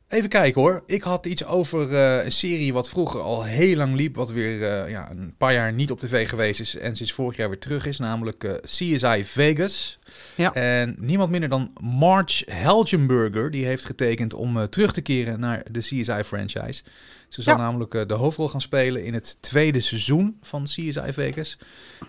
Even kijken hoor. Ik had iets over een serie wat vroeger al heel lang liep. Wat weer ja, een paar jaar niet op tv geweest is. En sinds vorig jaar weer terug is. Namelijk CSI Vegas. Ja. En niemand minder dan Marge Helgenberger. Die heeft getekend om eh, terug te keren naar de CSI franchise. Ze zal Ja. namelijk eh, de hoofdrol gaan spelen in het tweede seizoen van CSI Vegas.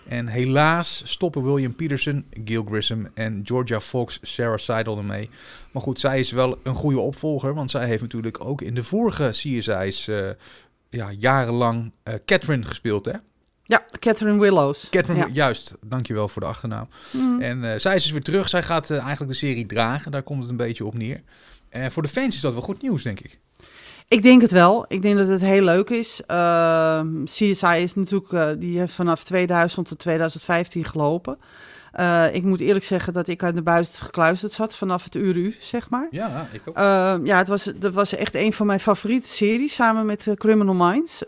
En helaas stoppen William Peterson, Gil Grissom en Georgia Fox, Sarah Seidel ermee. Maar goed, zij is wel een goede opvolger, want zij heeft natuurlijk ook in de vorige CSI's eh, ja, jarenlang Catherine gespeeld, hè? Ja, Catherine Willows. Catherine, Ja. juist. Dankjewel voor de achternaam. Mhm. En eh, zij is dus weer terug. Zij gaat eh, eigenlijk de serie dragen. Daar komt het een beetje op neer. En voor de fans is dat wel goed nieuws, denk ik. Ik denk het wel. Ik denk dat het heel leuk is. Ehm, CSI is natuurlijk, eh, die heeft vanaf 2000 tot 2015 gelopen. Ik moet eerlijk zeggen dat ik aan de buis gekluisterd zat vanaf het uur u, zeg maar. Ja, ik ook. Ehm, ja, het was, dat was echt een van mijn favoriete series, samen met Criminal Minds.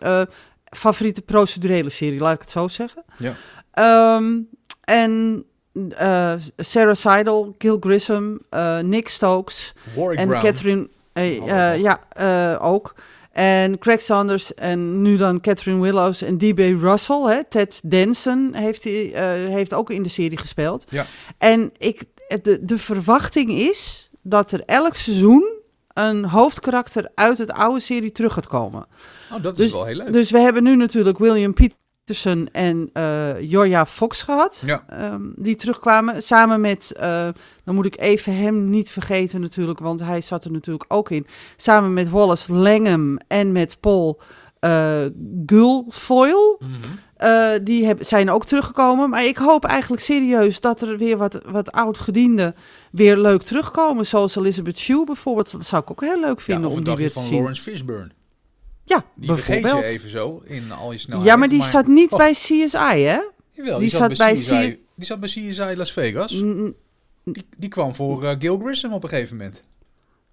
Favoriete procedurele serie, laat ik het zo zeggen. Ja. Ehm, en eh, Sarah Seidel, Gil Grissom, eh, Nick Stokes Warwick en Brown. Catherine... eh, ja, ook. En Craig Sanders en nu dan Catherine Willows en D.B. Russell. Hè, Ted Danson heeft, hij, heeft ook in de serie gespeeld. Ja. En ik, de, de verwachting is dat er elk seizoen een hoofdkarakter uit het oude serie terug gaat komen. Oh, dat Dus- is wel heel leuk. Dus we hebben nu natuurlijk William Peterson en eh Jorja Fox gehad. Ja. ehm, die terugkwamen samen met, eh, dan moet ik even hem niet vergeten natuurlijk, want hij zat er natuurlijk ook in. Samen met Wallace Langham en met Paul eh Guilfoyle. Mhm. Eh, die heb, zijn ook teruggekomen. Maar ik hoop eigenlijk serieus dat er weer wat, wat oud-gedienden weer leuk terugkomen. Zoals Elizabeth Shue bijvoorbeeld. Dat zou ik ook heel leuk vinden om die weer te van zien. Lawrence Fishburne. Ja, Die vergeet je even zo in al je snelheid. ja, maar die zat niet Oh. bij CSI, hè? Jawel, die, die zat, zat bij CSI, die zat bij CSI Las Vegas. Die, die kwam voor eh, Gil Grissom op een gegeven moment.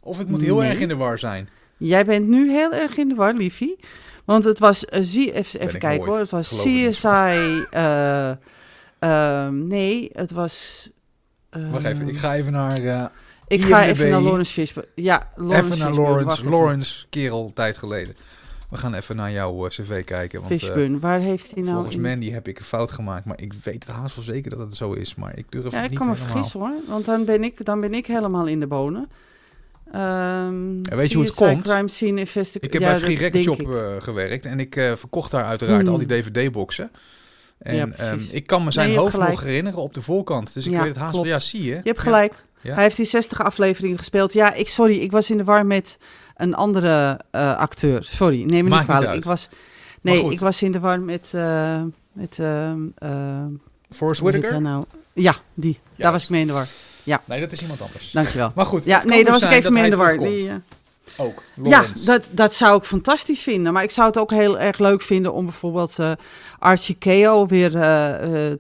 Of ik moet heel Nee. erg in de war zijn. Jij bent nu heel erg in de war, liefie. Want het was, eh, zie, even, even ik kijken nooit. hoor, het was Geloof. CSI, eh, ehm, nee, het was... Wacht even, ik ga even naar... eh, ik ga even naar Lawrence Fishburne. Ja, Lawrence even naar Lawrence. Lawrence, kerel, tijd geleden. We gaan even naar jouw eh, cv kijken. Want eh, Fishburne, waar heeft hij nou... volgens in- Mandy heb ik een fout gemaakt. Maar ik weet het haast wel zeker dat het zo is. Maar ik durf Ja, het ik niet kan me helemaal. vergissen hoor, want dan ben ik, dan ben ik helemaal in de bonen. Ehm Ja, weet je hoe het komt? Crime Scene. Ik heb ja, bij Free Record Shop eh, gewerkt. En ik eh, verkocht daar uiteraard Hmm. al die DVD-boxen. En Ja, ehm, ik kan me zijn Nee, hoofd nog herinneren op de voorkant. Dus ik weet het haast wel. Ja, zie je. Je hebt gelijk. Hij heeft die 60 afleveringen gespeeld. Ja, ik, sorry, ik was in de war met een andere eh, acteur. Sorry, neem me Maakt niet kwalijk. Ik was, nee, ik was in de war met... met ehm, eh, Forrest Whitaker? nou? Ja, die. Daar was ik mee in de war. Nee, dat is iemand anders. Dankjewel. Maar goed, Ja, nee, dus was ik even dat mee in de war. Die, eh, Ook, Ja, dat, dat zou ik fantastisch vinden. Maar ik zou het ook heel erg leuk vinden om bijvoorbeeld eh Archie Keo weer eh,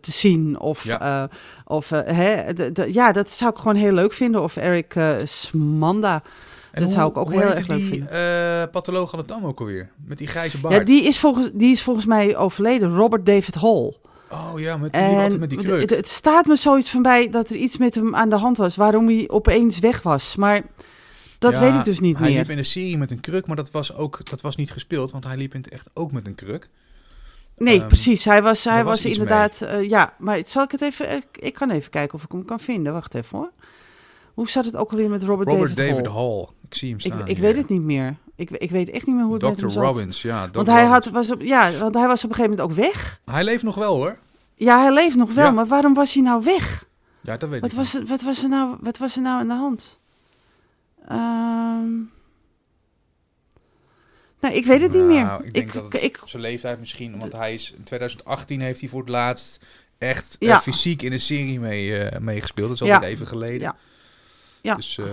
te zien. Of, Ja. ja. of hè, ja, dat zou ik gewoon heel leuk vinden. Of Eric Smanda. En dat hoe- zou ik ook heel erg leuk die, vinden. patholoog aan het dam ook alweer? Met die grijze baard. Ja, die is, volgens, die is volgens mij overleden. Robert David Hall. Oh ja, met die, En met die het, kreuk. het staat me zoiets van bij dat er iets met hem aan de hand was. Waarom hij opeens weg was. Maar dat Ja, weet ik dus niet hij meer. liep in de serie met een kruk, maar dat was, ook, dat was niet gespeeld, want hij liep in het echt ook met een kruk. Nee, Ehm, precies. Hij was, hij was, inderdaad. eh, ja, maar zal ik het even. Ik, ik kan even kijken of ik hem kan vinden. Wacht even hoor. Hoe zat het ook alweer met Robert, Robert David, David Hall? Hall. Ik zie hem staan. ik weet het niet meer. Ik, ik weet echt niet meer hoe het met Dr. hem zat. Robbins, ja. Dr. Want hij, had, was op, ja, want hij was op een gegeven moment ook weg. Hij leeft nog wel hoor. Ja, hij leeft nog wel, Ja. maar waarom was hij nou weg? Ja, dat weet Wat ik was, er, wat, was er nou, wat was er nou aan de hand? Ehm nou, ik weet het niet meer. Nou, Ik denk dat het ik, zijn leeftijd misschien, want hij is in 2018 heeft hij voor het laatst echt Ja. eh, fysiek in een serie mee, eh, meegespeeld. Dat is Ja. alweer even geleden. Ja. Ja. Dus, eh,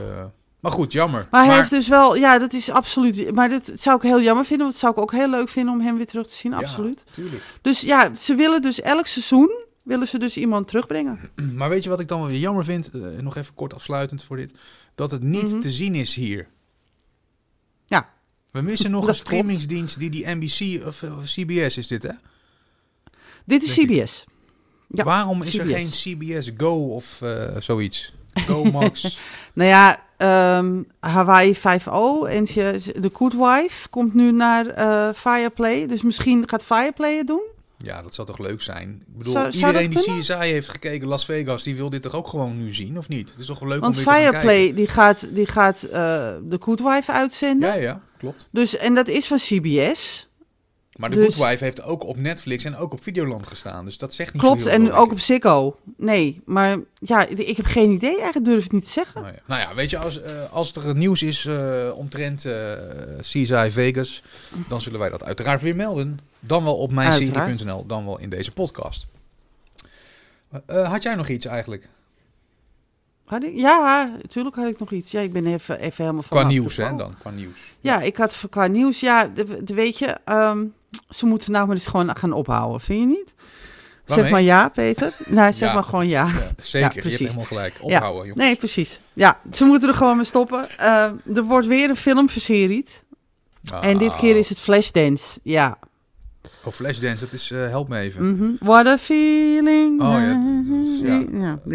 maar goed, jammer. Maar hij heeft dus wel, ja, dat is absoluut. Maar dat zou ik heel jammer vinden, want dat zou ik ook heel leuk vinden om hem weer terug te zien, Ja, absoluut. tuurlijk. Dus ja, ze willen dus elk seizoen, willen ze dus iemand terugbrengen. Maar weet je wat ik dan wel weer jammer vind? Eh, nog even kort afsluitend voor dit. Dat het niet Mhm. te zien is hier. Ja. We missen nog Dat een klopt. streamingsdienst die die NBC of, of CBS is dit, hè? Dit is Denk. CBS. Ja, Waarom is er geen CBS Go of eh, zoiets? Go Max. Nou ja, ehm, Hawaii 5.0 en ze- The Good Wife komt nu naar eh, Fireplay. Dus misschien gaat Fireplay het doen. ja, dat zou toch leuk zijn? Ik bedoel, Zou- zou iedereen die? CSI heeft gekeken, Las Vegas, die wil dit toch ook gewoon nu zien, of niet? Het is toch wel leuk Want om weer te gaan kijken? Fireplay die gaat, die gaat eh, The Good Wife uitzenden. Ja, ja, klopt. Dus, en dat is van CBS. Maar de Dus- Good Wife heeft ook op Netflix en ook op Videoland gestaan. Dus dat zegt niet Klopt, zo heel en veel, ook op Ziggo. Nee, maar ja, ik heb geen idee. Eigenlijk durf ik het niet te zeggen. Nou ja, nou ja weet je, als, eh, als er nieuws is eh, omtrent eh CSI Vegas, dan zullen wij dat uiteraard weer melden. Dan wel op mijnserie.nl, dan wel in deze podcast. Had jij nog iets eigenlijk? Had ik? Ja, natuurlijk had ik nog iets. Ja, ik ben even, even helemaal van Qua nieuws, hè, dan? Qua nieuws. Ja, ik had qua nieuws. Ja, weet je, ehm, ze moeten nou maar eens gewoon gaan ophouden, vind je niet? Waarmee? Zeg maar ja, Peter. Nou, zeg Ja. maar gewoon ja. Ja, zeker, je hebt precies. helemaal gelijk. Ophouden, jongens. Nee, precies. Ja, ze moeten er gewoon mee stoppen. Ehm, er wordt weer een film verseried. En dit keer is het Flashdance. Ja. Oh, Flashdance, dat is... eh, help me even. Mhm. What a feeling. Oh, ja, dat- dat is-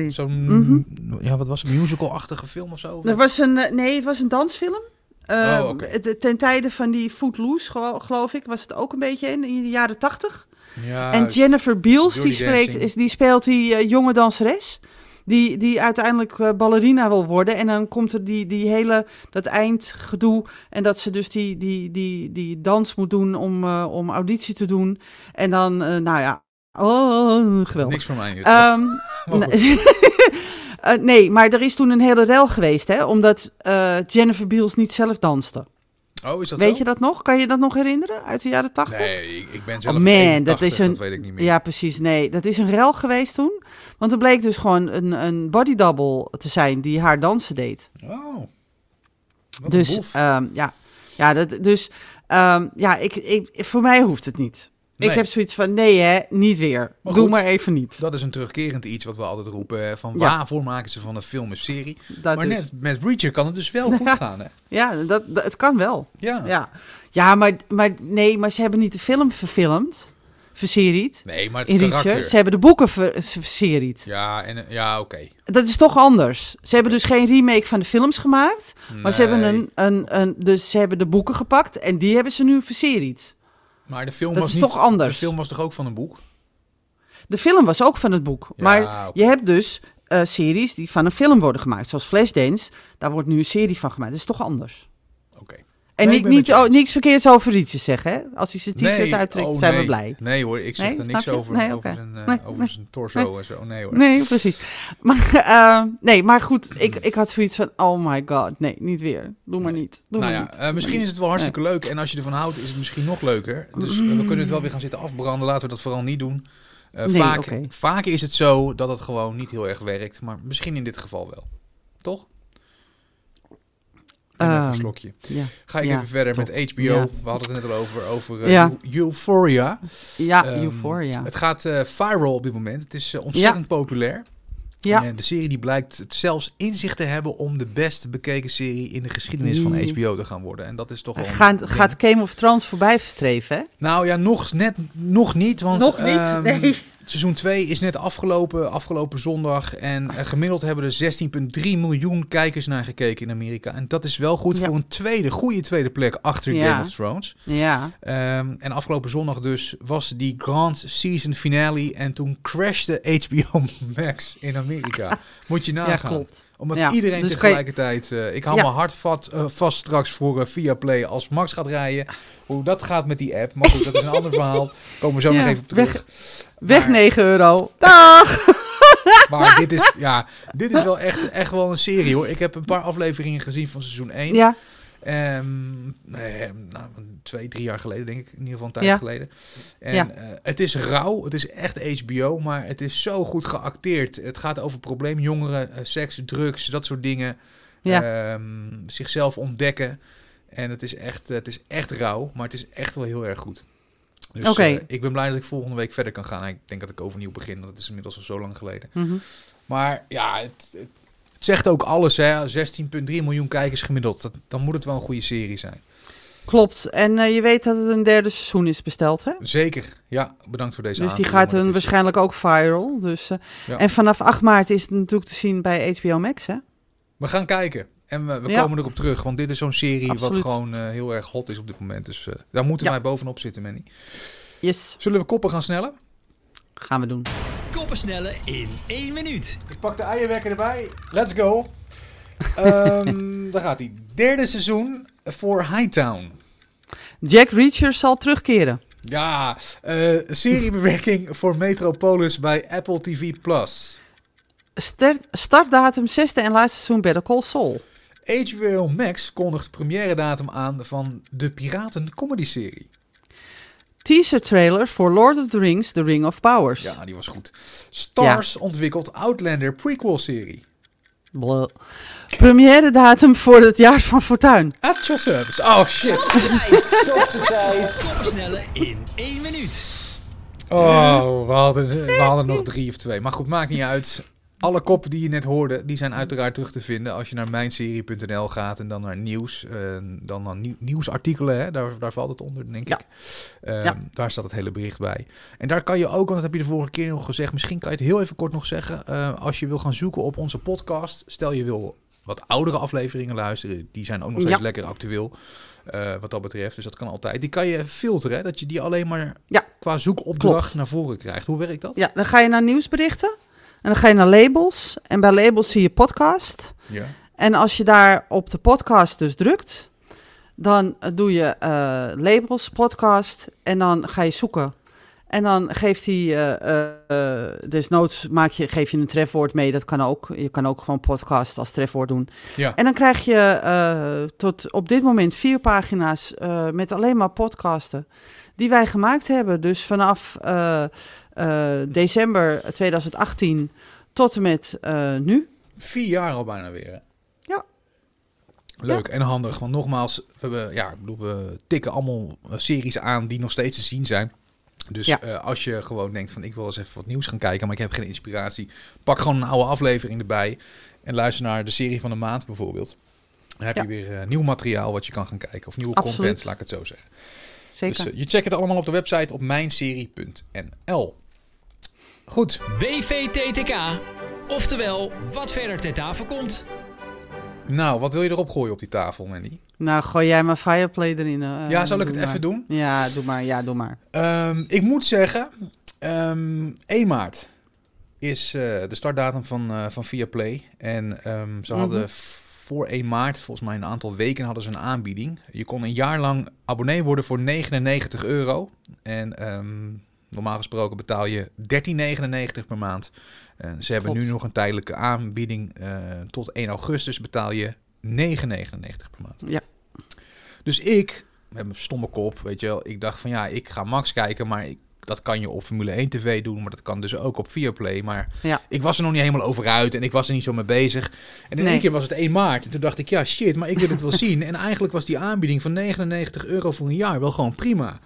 ja. Zo'n, Mhm. ja, wat was het, musical-achtige film of zo? Er was een, eh, nee, het was een dansfilm. Eh, Oh, het- Ten tijde van die Footloose, gelo- geloof ik, was het ook een beetje in, in de jaren tachtig. Ja, en. Jennifer Beals, die, spreekt, is, die speelt die eh, jonge danseres. Die, die uiteindelijk eh, ballerina wil worden. En dan komt er die, die hele, dat eindgedoe. En dat ze dus die, die, die, die dans moet doen om, eh, om auditie te doen. En dan, eh, nou ja, oh, geweldig. Niks voor mij. Ehm, Nee. Eh, nee, maar er is toen een hele rel geweest, hè? Omdat eh, Jennifer Beals niet zelf danste. oh, is dat Weet zo? je dat nog? Kan je dat nog herinneren uit de jaren tachtig? Nee, ik, ik ben zelf Oh, man, 81, dat is een- dat weet ik niet meer. Ja, precies. Nee, dat is een rel geweest toen. Want er bleek dus gewoon een, een body double te zijn die haar dansen deed. Oh, wat dus ehm, ja, ja, dat, dus ehm, ja, ik, ik, voor mij hoeft het niet. Nee. Ik heb zoiets van, nee hè, niet weer. Maar Doe goed. maar even niet. Dat is een terugkerend iets wat we altijd roepen. Van Ja. waarvoor maken ze van een film een serie? Dat maar dus. net met Reacher kan het dus wel goed gaan, hè? Ja, dat, dat, het kan wel. Ja. Ja, ja maar, maar nee, maar ze hebben niet de film verfilmd, verseried, Nee, maar het in karakter. Reacher. Ze hebben de boeken ver- verseried. Ja, en, eh, ja oké. Dat is toch anders. Ze hebben dus geen remake van de films gemaakt, maar ze hebben, een, een, een, dus ze hebben de boeken gepakt en die hebben ze nu verseried. Maar de film Dat was is niet, toch anders. De film was toch ook van een boek? De film was ook van het boek, Ja, maar je hebt dus eh, series die van een film worden gemaakt, zoals Flashdance. Daar wordt nu een serie van gemaakt. Dat is toch anders. En Nee, niet, oh, niks verkeerds over Rietje zeggen, hè? Als hij zijn t-shirt Nee, uittrekt, oh, zijn nee. we blij. Nee hoor, ik zeg er niks over, over, zijn, eh, over zijn torso en zo. Nee hoor. Nee, precies. Maar, eh, nee, maar goed, ik, ik had zoiets van, oh my god, nee, niet weer. Doe maar niet. Doe nou maar ja, niet. eh, misschien is het wel hartstikke leuk. En als je ervan houdt, is het misschien nog leuker. Dus we kunnen het wel weer gaan zitten afbranden. Laten we dat vooral niet doen. Vaak, vaak is het zo dat het gewoon niet heel erg werkt. Maar misschien in dit geval wel. Toch? En even een Ehm, slokje. Ja, Ga ik even verder met HBO. We hadden het net al over, over eh, Euphoria. ja Ehm, Euphoria. Het gaat eh, viral op dit moment. Het is eh, ontzettend populair. Ja, En de serie die blijkt het zelfs in zich te hebben om de best bekeken serie in de geschiedenis van. HBO te gaan worden. En dat is toch wel. gaat, ding. gaat Game of Thrones voorbij streven? Nou ja, nog, net, nog niet. Want Nog niet? ehm, Nee. Seizoen 2 is net afgelopen, afgelopen zondag. En eh, gemiddeld hebben er 16,3 miljoen kijkers naar gekeken in Amerika. En dat is wel goed Ja. voor een tweede, goede tweede plek achter Ja. Game of Thrones. Ja, Ehm, en afgelopen zondag dus was die grand season finale. En toen crashte HBO Max in Amerika. Moet je ja, nagaan. klopt. Omdat Ja, iedereen dus tegelijkertijd... eh, ik hou Ja. me hard vat, eh, vast straks voor eh, Viaplay als Max gaat rijden. Hoe dat gaat met die app. Maar goed, dat is een ander verhaal. Komen we zo Ja, nog even op terug. weg- Weg Maar- 9 euro. Dag! Maar dit is, ja, dit is wel echt, echt wel een serie hoor. Ik heb een paar afleveringen gezien van seizoen 1. Ja, Ehm, nee, nou, twee, drie jaar geleden, denk ik. In ieder geval een tijd Ja. geleden. En Ja. eh, het is rauw, het is echt HBO, maar het is zo goed geacteerd. Het gaat over probleemjongeren, eh, seks, drugs, dat soort dingen. ja. Ehm, zichzelf ontdekken. En het is, echt, het is echt rauw, maar het is echt wel heel erg goed. Dus eh, ik ben blij dat ik volgende week verder kan gaan. Ik denk dat ik overnieuw begin, want het is inmiddels al zo lang geleden. Mhm. Maar ja, het zegt ook alles. hè. 16,3 miljoen kijkers gemiddeld. Dat, dan moet het wel een goede serie zijn. Klopt. En eh, je weet dat het een derde seizoen is besteld, hè? Zeker. Ja, bedankt voor deze Dus die gaat is- waarschijnlijk ook viral. Dus, eh, Ja. En vanaf 8 maart is het natuurlijk te zien bij HBO Max, hè? We gaan kijken. En we, we Ja. komen erop terug. Want dit is zo'n serie Absoluut. wat gewoon eh, heel erg hot is op dit moment. Dus daar moeten Ja. wij bovenop zitten, Manny. Yes, Zullen we koppen gaan snellen? Gaan we doen. Koppensnellen in één minuut. Ik pak de eierwekker erbij. Let's go. Ehm, daar gaat hij. Derde seizoen voor Hightown. Jack Reacher zal terugkeren. Ja, eh, seriebewerking voor Metropolis bij Apple TV+. Plus. Start, startdatum zesde en laatste seizoen Better Call Saul. HBO Max kondigt première datum aan van de Piraten comedy-serie. Teaser trailer voor Lord of the Rings, The Ring of Powers. Ja, die was goed. Stars ontwikkelt Outlander prequel-serie. Blah. Première datum voor het jaar van Fortuin. Your service. Oh shit. Koppensnellen in één minuut. Oh, we hadden, we hadden nog drie of twee. Maar goed, maakt niet uit. Alle koppen die je net hoorde, die zijn uiteraard terug te vinden als je naar mijnserie.nl gaat en dan naar nieuws. eh, dan naar nieuw- nieuwsartikelen, hè? Daar, daar valt het onder, denk Ja. ik. Eh, Ja. Daar staat het hele bericht bij. En daar kan je ook, want dat heb je de vorige keer nog gezegd, misschien kan je het heel even kort nog zeggen. eh, als je wil gaan zoeken op onze podcast, stel je wil wat oudere afleveringen luisteren, die zijn ook nog steeds Ja. lekker actueel. eh, wat dat betreft, dus dat kan altijd. Die kan je filteren, hè, dat je die alleen maar qua zoekopdracht Klopt. naar voren krijgt. Hoe werkt dat? Ja, dan ga je naar nieuwsberichten. En dan ga je naar labels. En bij labels zie je podcast. Ja. En als je daar op de podcast dus drukt, dan eh, doe je eh, labels, podcast. En dan ga je zoeken. En dan geeft hij, eh, eh, eh, desnoods maak je, geef je een trefwoord mee. Dat kan ook. Je kan ook gewoon podcast als trefwoord doen. Ja. En dan krijg je tot op dit moment vier pagina's met alleen maar podcasten die wij gemaakt hebben. Dus vanaf december 2018 tot en met eh, nu. Vier jaar al bijna weer. Hè? Ja. Leuk en handig. Want nogmaals, we, hebben, ja, ik bedoel, we tikken allemaal eh, series aan die nog steeds te zien zijn. Dus Ja. eh, als je gewoon denkt van ik wil eens even wat nieuws gaan kijken, maar ik heb geen inspiratie. Pak gewoon een oude aflevering erbij en luister naar de serie van de maand bijvoorbeeld. Dan heb Ja. je weer eh, nieuw materiaal wat je kan gaan kijken. Of nieuwe Absoluut. content, laat ik het zo zeggen. Zeker. Dus eh, je checkt het allemaal op de website op mijnserie.nl. Goed, WVTTK. Oftewel, wat verder ter tafel komt. nou wat wil je erop gooien op die tafel, Mandy? Nou, gooi jij maar Fireplay erin. eh, ja, zal ik het maar. even doen? Ja, doe maar. Ja, doe maar. Ehm, ik moet zeggen, ehm 1 maart is eh, de startdatum van, eh van Viaplay. En ehm, ze Mhm. hadden voor 1 maart, volgens mij een aantal weken, hadden ze een aanbieding. Je kon een jaar lang abonnee worden voor 99 euro. En ehm, normaal gesproken betaal je 13,99 per maand. En ze hebben Klopt. nu nog een tijdelijke aanbieding. eh, tot 1 augustus betaal je 9,99 per maand. Ja. Dus ik, met mijn stomme kop, weet je wel, ik dacht van ja, ik ga Max kijken, maar ik, dat kan je op Formule 1 TV doen, maar dat kan dus ook op Viaplay. Maar Ja. ik was er nog niet helemaal over uit en ik was er niet zo mee bezig. En in Nee. één keer was het 1 maart en toen dacht ik, ja shit, maar ik wil het wel zien. En eigenlijk was die aanbieding van 99 euro voor een jaar wel gewoon prima.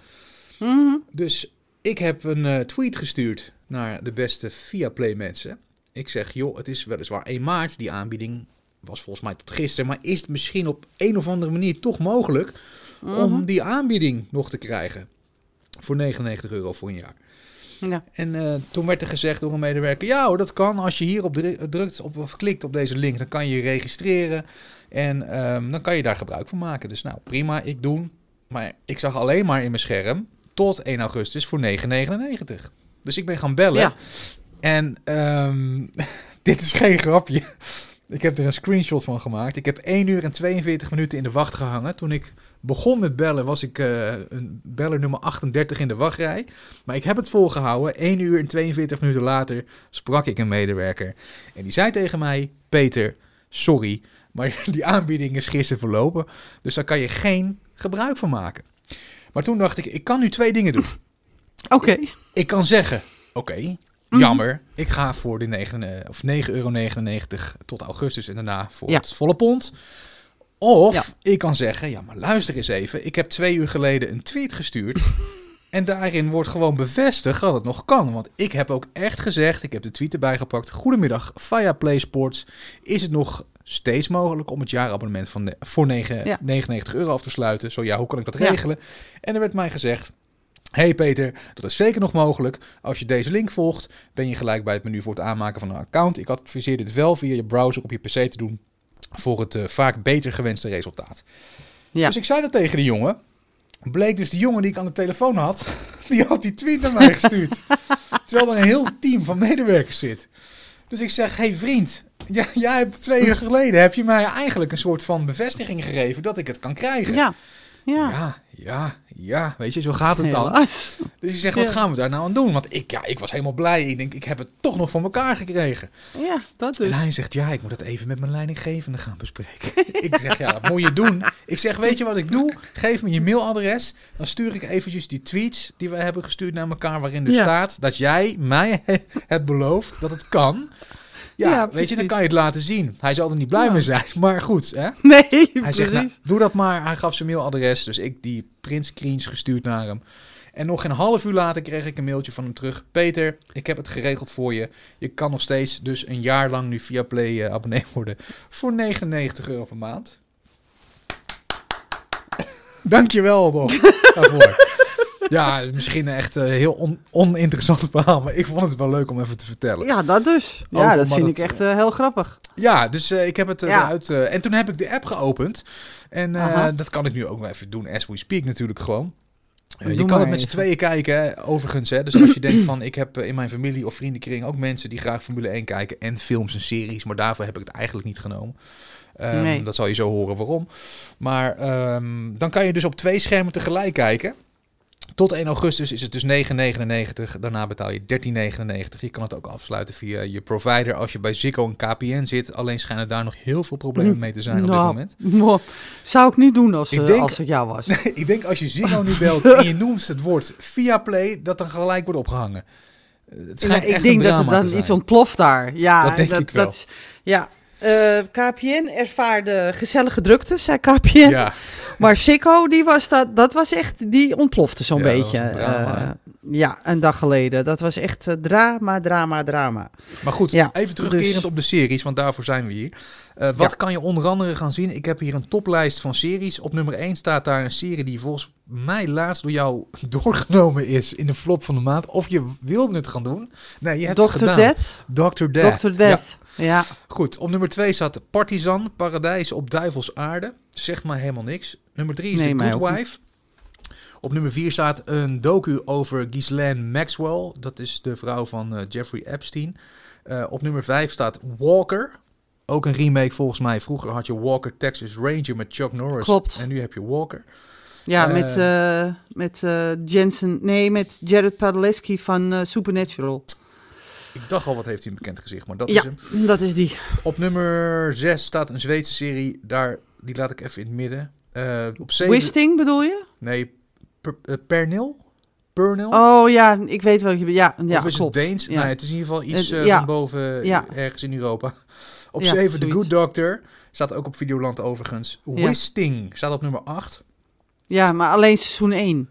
Mhm. Dus ik heb een eh, tweet gestuurd naar de beste Viaplay mensen. Ik zeg, joh, het is weliswaar 1 maart, die aanbieding was volgens mij tot gisteren, maar is het misschien op een of andere manier toch mogelijk om Mhm. die aanbieding nog te krijgen voor 99 euro voor een jaar? Ja. En eh, toen werd er gezegd door een medewerker: ja, hoor, dat kan. Als je hierop dru- drukt op, of klikt op deze link, dan kan je je registreren. En ehm, dan kan je daar gebruik van maken. Dus nou, prima, ik doen. Maar ik zag alleen maar in mijn scherm tot 1 augustus voor 9,99. Dus ik ben gaan bellen. Ja. En ehm, dit is geen grapje. Ik heb er een screenshot van gemaakt. Ik heb 1 uur en 42 minuten in de wacht gehangen. Toen ik begon met bellen, was ik eh, een beller nummer 38 in de wachtrij. Maar ik heb het volgehouden. 1 uur en 42 minuten later sprak ik een medewerker. En die zei tegen mij: Peter, sorry, maar die aanbieding is gisteren verlopen. Dus daar kan je geen gebruik van maken. Maar toen dacht ik: ik kan nu twee dingen doen. Oké. Ik kan zeggen: Oké, Mhm. jammer. Ik ga voor de 9 eh, of 9,99 euro tot augustus en daarna voor Ja. het volle pond. Of Ja. ik kan zeggen: Ja, maar luister eens even. Ik heb twee uur geleden een tweet gestuurd. En daarin wordt gewoon bevestigd dat het nog kan. Want ik heb ook echt gezegd, ik heb de tweet erbij gepakt. Goedemiddag, via Play Sports. Is het nog steeds mogelijk om het jaarabonnement van de, voor 9, Ja. 99 euro af te sluiten? Zo ja, hoe kan ik dat Ja. regelen? En er werd mij gezegd, hey Peter, dat is zeker nog mogelijk. Als je deze link volgt, ben je gelijk bij het menu voor het aanmaken van een account. Ik adviseer dit wel via je browser op je PC te doen voor het eh, vaak beter gewenste resultaat. Ja. Dus ik zei dat tegen de jongen. Bleek dus de jongen die ik aan de telefoon had, die had die tweet naar mij gestuurd. terwijl er een heel team van medewerkers zit. Dus ik zeg, hey vriend, ja, jij hebt twee uur geleden heb je mij eigenlijk een soort van bevestiging gegeven dat ik het kan krijgen. Ja. Ja. ja, ja, ja, weet je, zo gaat het dan. Helaas. Dus ik zeg, wat Ja. gaan we daar nou aan doen? Want ik, ja, ik was helemaal blij. Ik denk, ik heb het toch nog voor elkaar gekregen. Ja, dat dus. En hij zegt, ja, ik moet het even met mijn leidinggevende gaan bespreken. ik zeg, ja, dat moet je doen. Ik zeg, weet je wat ik doe? Geef me je mailadres. Dan stuur ik eventjes die tweets die we hebben gestuurd naar elkaar... waarin dus Ja. staat dat jij mij hebt beloofd dat het kan. Ja, Ja, weet je, dan kan je het laten zien. Hij zal er niet blij Ja. mee zijn, maar goed, hè? Nee, Hij precies. zegt, nou, doe dat maar. Hij gaf zijn mailadres, dus ik die print screens gestuurd naar hem. En nog een half uur later kreeg ik een mailtje van hem terug. Peter, ik heb het geregeld voor je. Je kan nog steeds dus een jaar lang nu via Play eh, abonnee worden voor 99 euro per maand. Dankjewel toch daarvoor. Ja, misschien echt een heel on- oninteressant verhaal, maar ik vond het wel leuk om even te vertellen. Ja, dat dus. Ook Ja, dat vind ik echt eh, heel grappig. Ja, dus eh, ik heb het eruit. eh, en toen heb ik de app geopend. En eh, dat kan ik nu ook wel even doen, as we speak natuurlijk gewoon. Eh, je kan het met z'n tweeën kijken, hè, overigens. Hè. Dus als je denkt van, ik heb eh, in mijn familie of vriendenkring ook mensen die graag Formule 1 kijken. En films en series, maar daarvoor heb ik het eigenlijk niet genomen. Ehm, Nee. Dat zal je zo horen waarom. Maar ehm, dan kan je dus op twee schermen tegelijk kijken. Tot 1 augustus is het dus 9,99. Daarna betaal je 13,99. Je kan het ook afsluiten via je provider als je bij Ziggo en KPN zit. Alleen schijnen daar nog heel veel problemen mee te zijn op dit Nou, moment. mo- Zou ik niet doen als, Ik eh, denk- als het jou was. Ik denk als je Ziggo nu belt en je noemt het woord via Play, dat dan gelijk wordt opgehangen. Eh, Het Ja, ik denk een dat er dan iets ontploft daar. Ja, Dat denk ik wel. ja. Eh, KPN ervaarde gezellige drukte, zei KPN. Ja, Maar Sikko, die was dat, dat was echt, die ontplofte zo'n Ja, beetje. drama, Eh, ja, een dag geleden. Dat was echt eh, drama, drama, drama. maar goed, Ja, even terugkerend dus- op de series, want daarvoor zijn we hier. Wat kan je onder andere gaan zien? Ik heb hier een toplijst van series. Op nummer 1 staat daar een serie die volgens mij laatst door jou doorgenomen is in de flop van de maand. Of je wilde het gaan doen. Nee, je hebt het Dr. gedaan. Death. Dr. Death. Dr. Death. Ja. Goed, op nummer 2 staat Partizan, Paradijs op Duivels Aarde. Zegt mij helemaal niks. Nummer 3 is Nee, The Good. Wife. Op nummer 4 staat een docu over Ghislaine Maxwell. Dat is de vrouw van eh, Jeffrey Epstein. Eh, op nummer 5 staat Walker. Ook een remake volgens mij. Vroeger had je Walker Texas Ranger met Chuck Norris. Klopt. En nu heb je Walker. Ja, met, eh, met Jensen, nee, met Jared Padalecki van Supernatural. Ik dacht al, wat heeft hij een bekend gezicht, maar dat Ja. is hem. Dat is die. Op nummer 6 staat een Zweedse serie. Daar, die laat ik even in het midden. Eh, op 7... Wisting bedoel je? Nee, per, eh, Pernil? Pernil? Oh ja, ik weet wel. Ja, ja of is klopt. het Deens? Ja. Nou, het is in ieder geval iets eh, ja. van boven ergens in Europa. Op Ja, 7 The. Good Doctor. Staat ook op Videoland overigens. Wisting staat op nummer 8. Ja, maar alleen seizoen 1.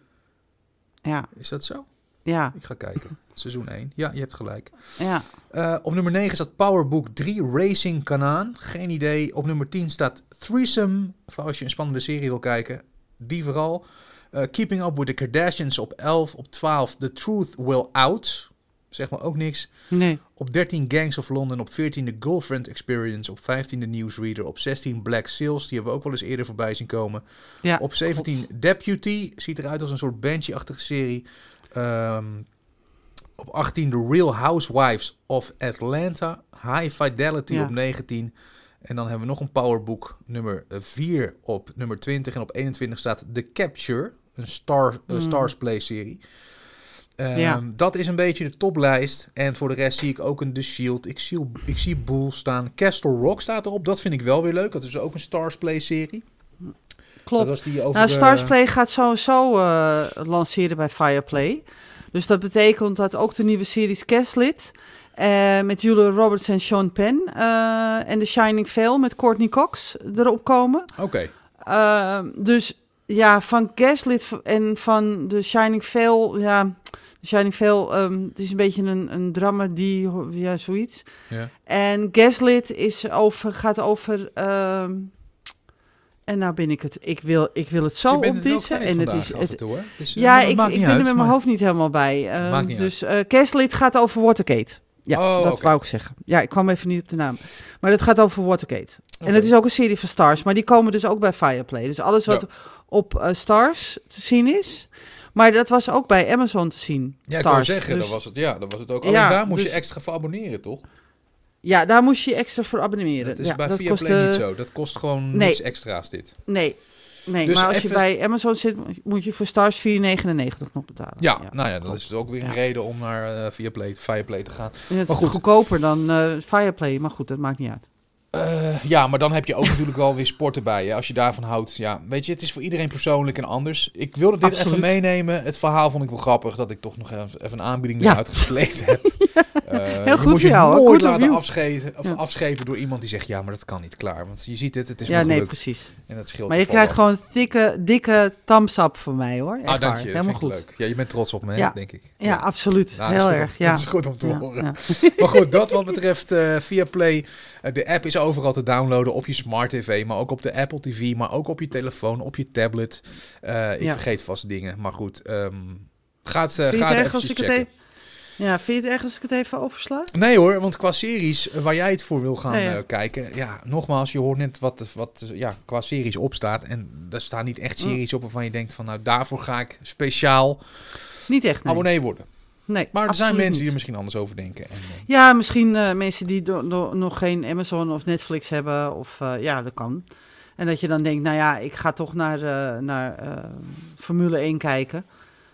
Ja, Is dat zo? ja, Ik ga kijken. Seizoen 1. Ja, je hebt gelijk. ja. Eh, op nummer 9 staat Powerbook 3 Racing Kanaan. Geen idee. Op nummer 10 staat Threesome. Voor als je een spannende serie wil kijken. Die vooral. Eh, Keeping Up with the Kardashians op 11. Op 12 The Truth Will Out. Zeg maar ook niks. Nee. Op 13 Gangs of London. Op 14 The Girlfriend Experience. Op 15 The Newsreader. Op 16 Black Sails. Die hebben we ook wel eens eerder voorbij zien komen. Ja, Op 17 Deputy. Ziet eruit als een soort Banshee-achtige serie. Ehm, op 18 The Real Housewives of Atlanta. High Fidelity Ja. op 19. En dan hebben we nog een powerbook nummer 4 op nummer 20. En op 21 staat The Capture. Een Star, een Mm. Stars Play serie. Ehm, Ja. Dat is een beetje de toplijst. En voor de rest zie ik ook een The Shield. Ik zie, ik zie Bull staan. Castle Rock staat erop. Dat vind ik wel weer leuk. Dat is ook een Stars Play serie. klopt. Dat was die over Nou, de- Starsplay gaat sowieso eh lanceren bij Fireplay. Dus dat betekent dat ook de nieuwe series Gaslit... eh met Julia Roberts en Sean Penn... eh, en The Shining Vale met Courtney Cox erop komen. Oké. Eh, dus ja, van Gaslit en van The Shining Vale... Ja, The Shining Vale, ehm, het is een beetje een, een drama die... Ja, zoiets. Ja. En Gaslit is over, gaat over... ehm, en nou ben ik het... Ik wil, ik wil het zo het opditsen. En het is, het, toe. Dus, eh, ja, ik, ik ben er met mijn hoofd niet helemaal bij. Maakt niet dus eh Gaslit gaat over Watergate. Ja, Oh, dat wou ik zeggen. Ja, ik kwam even niet op de naam. Maar het gaat over Watergate. En het is ook een serie van Stars, maar die komen dus ook bij Fireplay. Dus alles wat Ja. op eh, Stars te zien is. Maar dat was ook bij Amazon te zien. Ja, ik Stars. wou zeggen, Dus- dat was het. Ja, dat was het ook. Ja, Alleen daar moest dus- je extra voor abonneren, toch? Ja, daar moest je extra voor abonneren. Dat is ja, bij dat Viaplay niet zo. Dat kost gewoon Nee. niks extra's, dit. Nee, nee Dus maar als even- je bij Amazon zit, moet je voor Stars 4,99 nog betalen. Ja, nou ja, dat is ook weer een reden om naar eh Viaplay, Fireplay te gaan. En het maar is goed. goedkoper dan eh Fireplay, maar goed, dat maakt niet uit. Eh, ja, maar dan heb je ook natuurlijk wel weer sport erbij. Hè? Als je daarvan houdt. Ja, weet je, het is voor iedereen persoonlijk en anders. Ik wilde dit Absoluut. even meenemen. Het verhaal vond ik wel grappig dat ik toch nog even een aanbieding Ja. eruit gesleept heb. Eh, Heel je goed moet je voor jou, nooit Goed laten afschepen, of Ja. afschepen door iemand die zegt: ja, maar dat kan niet klaar. Want je ziet het, het is Ja, nee, precies. En dat scheelt Maar je krijgt gewoon dikke, dikke thumbs up van mij hoor. Echt Ah, dank je. Helemaal Vind ik goed. leuk. Ja, je bent trots op me, Ja. denk ik. Ja, absoluut. Nou, Heel om- erg. Ja. Dat is goed om te horen. Maar goed, dat wat betreft eh Viaplay. Eh, de app is overal te downloaden op je smart tv, maar ook op de Apple TV, maar ook op je telefoon, op je tablet. Eh, ik Ja. vergeet vast dingen, maar goed. ehm gaat, Vind je gaat het erg als ik het even... Ja, vind je het erg als ik het even oversla? Nee hoor, want qua series eh, waar jij het voor wil gaan ja. eh, kijken, ja, nogmaals, je hoort net wat, wat eh, ja, qua series opstaat. En daar staan niet echt series op waarvan je denkt van, nou, daarvoor ga ik speciaal Niet echt, nee. abonnee worden. Nee Maar er zijn mensen niet. die er misschien anders over denken. En, eh, Ja, misschien eh, mensen die do- do- nog geen Amazon of Netflix hebben. Of eh, ja, dat kan. En dat je dan denkt, nou ja, ik ga toch naar, naar Formule 1 kijken.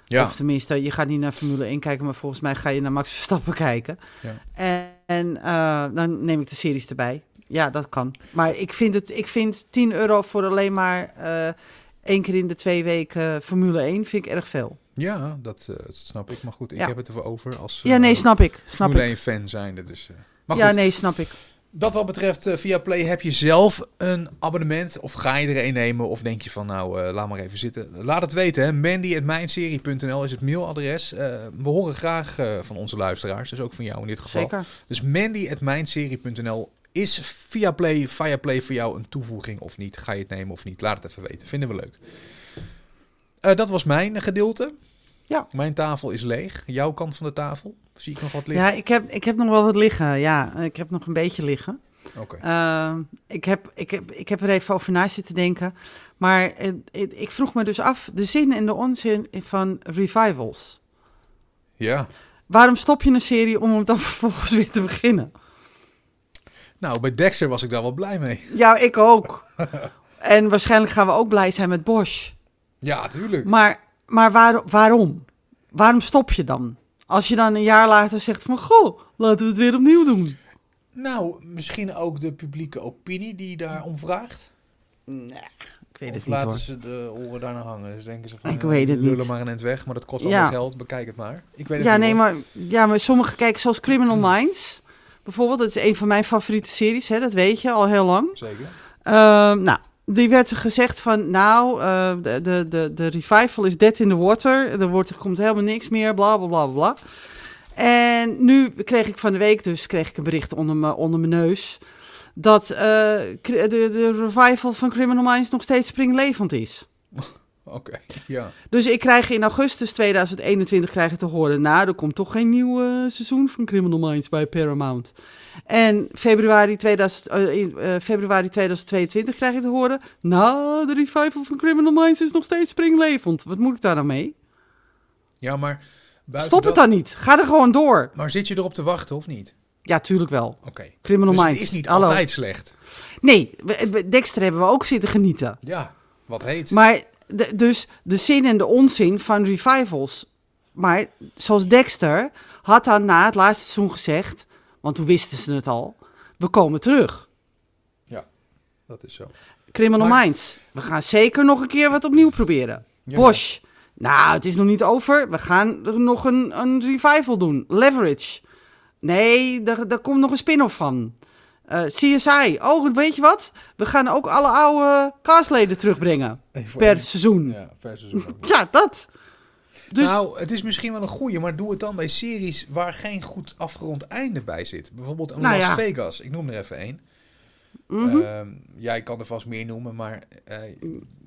ja, Of tenminste, je gaat niet naar Formule 1 kijken, maar volgens mij ga je naar Max Verstappen kijken. Ja. En, en dan neem ik de series erbij. Ja, dat kan. Maar ik vind, het, ik vind 10 euro voor alleen maar één keer in de twee weken Formule 1 vind ik erg veel. Ja dat, eh, dat snap ik. Maar goed, ik Ja. heb het ervoor over als Ja, nee, eh, snap ik. Snap Formule ik. 1 fan zijnde. Dus, eh. Ja, nee, snap ik. dat wat betreft via Play, heb je zelf een abonnement? Of ga je er een nemen? Of denk je van, nou, laat maar even zitten. Laat het weten, hè. Mandy.mijnserie.nl is het mailadres. We horen graag van onze luisteraars. Dus ook van jou in dit geval. Zeker. Dus mandy.mijnserie.nl is via Play, via Play voor jou een toevoeging of niet? Ga je het nemen of niet? Laat het even weten. Vinden we leuk. Dat was mijn gedeelte. Ja. Mijn tafel is leeg. Jouw kant van de tafel? Zie ik nog wat liggen? Ja, ik heb, ik heb nog wel wat liggen. Ja, ik heb nog een beetje liggen. Oké. Ehm, ik, heb, ik, heb, ik heb er even over na zitten denken. Maar het- ik vroeg me dus af, de zin en de onzin van revivals. Ja. Waarom stop je een serie om hem dan vervolgens weer te beginnen? Nou, bij Dexter was ik daar wel blij mee. Ja, ik ook. en waarschijnlijk gaan we ook blij zijn met Bosch. Ja, tuurlijk. Maar, maar waar, waarom? Waarom stop je dan? Als je dan een jaar later zegt van... Goh, laten we het weer opnieuw doen. Nou, misschien ook de publieke opinie die daarom vraagt. Nee, ik weet of het niet laten hoor. ze de oren daar nou hangen. Dus denken ze van, Ik eh, weet het lullen niet. maar een eind weg, maar dat kost Ja. allemaal geld. Bekijk het maar. Ik weet het Ja, niet, nee, hoor. maar, ja, maar sommige kijken zoals Criminal Minds. Bijvoorbeeld, dat is een van mijn favoriete series, hè, dat weet je al heel lang. Zeker. Ehm, nou, die werd er gezegd van, nou, eh, de, de, de, revival is dead in the water. Er, wordt, er komt helemaal niks meer, bla, bla, bla, bla. En nu kreeg ik van de week dus kreeg ik een bericht onder, me, onder mijn neus... dat eh, de, de revival van Criminal Minds nog steeds springlevend is. Oké, ja. Dus ik krijg in augustus 2021 krijg ik te horen... nou, er komt toch geen nieuw eh, seizoen van Criminal Minds bij Paramount. En februari, 2000, eh, in, eh, februari 2022 krijg ik te horen... nou, de revival van Criminal Minds is nog steeds springlevend. Wat moet ik daar nou mee? Ja, maar... Stop het dan niet. Ga er gewoon door. Maar zit je erop te wachten of niet? Ja, tuurlijk wel. Oké. Criminal Dus het Minds. is niet Hallo. altijd slecht. Nee, Dexter hebben we ook zitten genieten. Ja, wat heet. Maar de, dus de zin en de onzin van revivals. Maar zoals Dexter had dan na het laatste seizoen gezegd, want toen wisten ze het al, we komen terug. Dat is zo. Criminal Maar- Minds. We gaan zeker nog een keer wat opnieuw proberen. Ja. Bosch. Nou, het is nog niet over. We gaan er nog een, een revival doen. Leverage. Nee, daar, daar komt nog een spin-off van. Eh, CSI. Oh, weet je wat? We gaan ook alle oude castleden terugbrengen. Even Per seizoen. Ja, per seizoen. Ja, dat. Dus Nou, het is misschien wel een goeie, maar doe het dan bij series waar geen goed afgerond einde bij zit. Bijvoorbeeld een Nou Las ja. Vegas. Ik noem er even één. mhm. Ehm, jij kan er vast meer noemen, maar eh, ik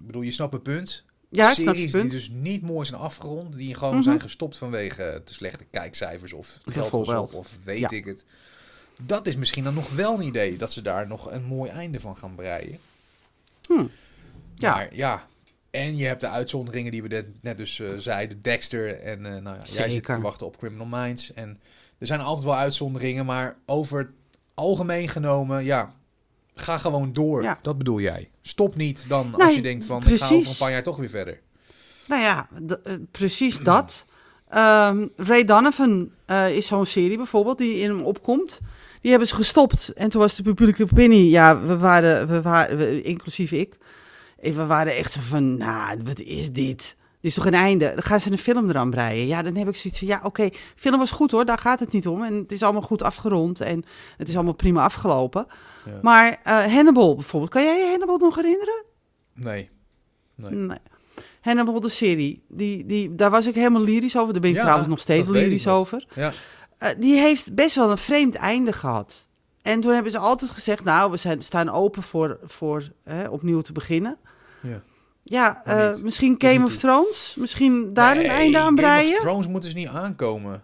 bedoel, je snapt het punt. ja, series die dus niet mooi zijn afgerond, die gewoon Mhm. zijn gestopt vanwege te slechte kijkcijfers of het geld of weet Ja. ik het. Dat is misschien dan nog wel een idee, dat ze daar nog een mooi einde van gaan breien. Hm. Ja. Maar ja, en je hebt de uitzonderingen die we net, dus eh, zeiden, Dexter en eh, nou ja, jij zit te wachten op Criminal Minds. En er zijn altijd wel uitzonderingen, maar over het algemeen genomen, ja, ga gewoon door. Ja. Dat bedoel jij. Stop niet dan als Nee, je denkt van, ik ga over precies. een paar jaar toch weer verder. Nou ja, eh, precies dat. Ehm, Ray Donovan is zo'n serie bijvoorbeeld die in hem opkomt. Die hebben ze gestopt. En toen was de publieke opinie, ja, we waren, we waren we- inclusief ik, eh, we waren echt zo van, nou, wat is dit? Dit is toch een einde? Dan gaan ze een film eraan breien. Ja, dan heb ik zoiets van, ja, oké, film was goed hoor, daar gaat het niet om. En het is allemaal goed afgerond en het is allemaal prima afgelopen. Ja. Maar eh, Hannibal bijvoorbeeld, kan jij je Hannibal nog herinneren? Nee. Nee. Nee. Hannibal, de serie, die, die, daar was ik helemaal lyrisch over. Daar ben ik Ja, trouwens nog steeds lyrisch nog. over. Ja. Eh, die heeft best wel een vreemd einde gehad. En toen hebben ze altijd gezegd, nou, we zijn, staan open voor, voor hè, opnieuw te beginnen. Ja. Ja, eh, misschien Game of. Thrones? Misschien daar Nee, een einde aan Game of breien? Thrones moeten ze niet aankomen.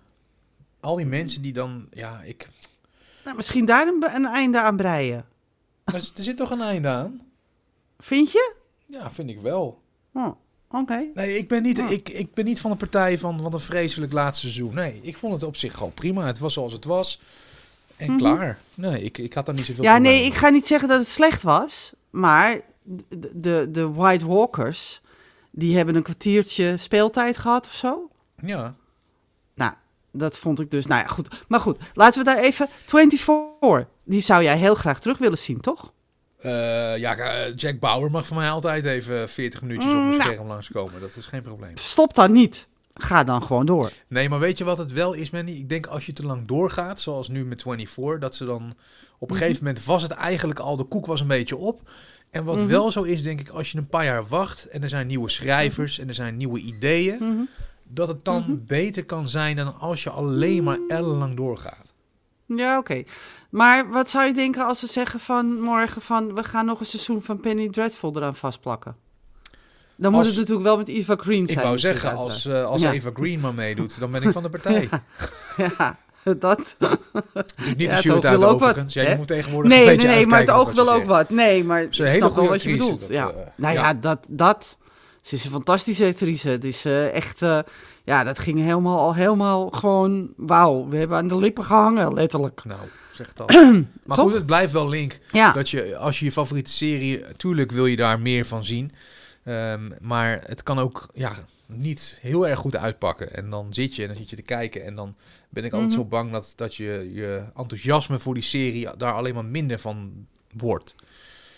Al die mensen die dan... Ja, ik... Nou, misschien daar een, een einde aan breien. Maar er zit toch een einde aan? Vind je? Ja, vind ik wel. Oh, Oké. Nee, ik ben niet, Ja. ik, ik ben niet van de partij van wat een vreselijk laatste seizoen. Nee, ik vond het op zich gewoon prima. Het was zoals het was. En Mhm. klaar. Nee, ik, ik had daar niet zoveel Ja, nee, ik ga niet zeggen dat het slecht was. Maar de, de, de White Walkers, die hebben een kwartiertje speeltijd gehad of zo. Ja, Nou, dat vond ik dus. Nou ja, goed. Maar goed, laten we daar even. 24. Die zou jij heel graag terug willen zien, toch? Eh, ja eh, Jack Bauer mag voor mij altijd even 40 minuutjes op Mm, mijn nou. scherm langskomen. Dat is geen probleem. Stop dan niet. Ga dan gewoon door. Nee, maar weet je wat het wel is, Manny? Ik denk als je te lang doorgaat, zoals nu met 24, dat ze dan op een Mhm. gegeven moment was het eigenlijk al, de koek was een beetje op. En wat Mhm. wel zo is, denk ik, als je een paar jaar wacht en er zijn nieuwe schrijvers en er zijn nieuwe ideeën, Mhm. dat het dan Mhm. beter kan zijn dan als je alleen maar ellenlang doorgaat. Ja, oké. Maar wat zou je denken als ze zeggen van morgen van we gaan nog een seizoen van Penny Dreadful eraan vastplakken? Dan moet Als- het natuurlijk wel met Eva Green zijn. Ik wou zeggen, als, eh, als Ja. Eva Green maar meedoet, dan ben ik van de partij. Ja, dat. Niet Ja, de wat, overigens. Ja, hè? moet tegenwoordig Nee, een nee, beetje nee, maar het oog wil ook wat. Nee, maar Ze ik snap wel wat je bedoelt. dat, ja. eh, nou ja. ja. dat, dat. Ze is een fantastische actrice. Het is eh, echt. Ja, dat ging helemaal al helemaal gewoon. Wauw, we hebben aan de lippen gehangen, letterlijk. Nou, zeg dat. maar Toch? goed, het blijft wel link. Ja, Dat je, als je je favoriete serie, tuurlijk wil je daar meer van zien. Ehm, maar het kan ook ja, niet heel erg goed uitpakken. En dan zit je en dan zit je te kijken. En dan ben ik altijd Mhm. zo bang dat, dat je je enthousiasme voor die serie daar alleen maar minder van wordt.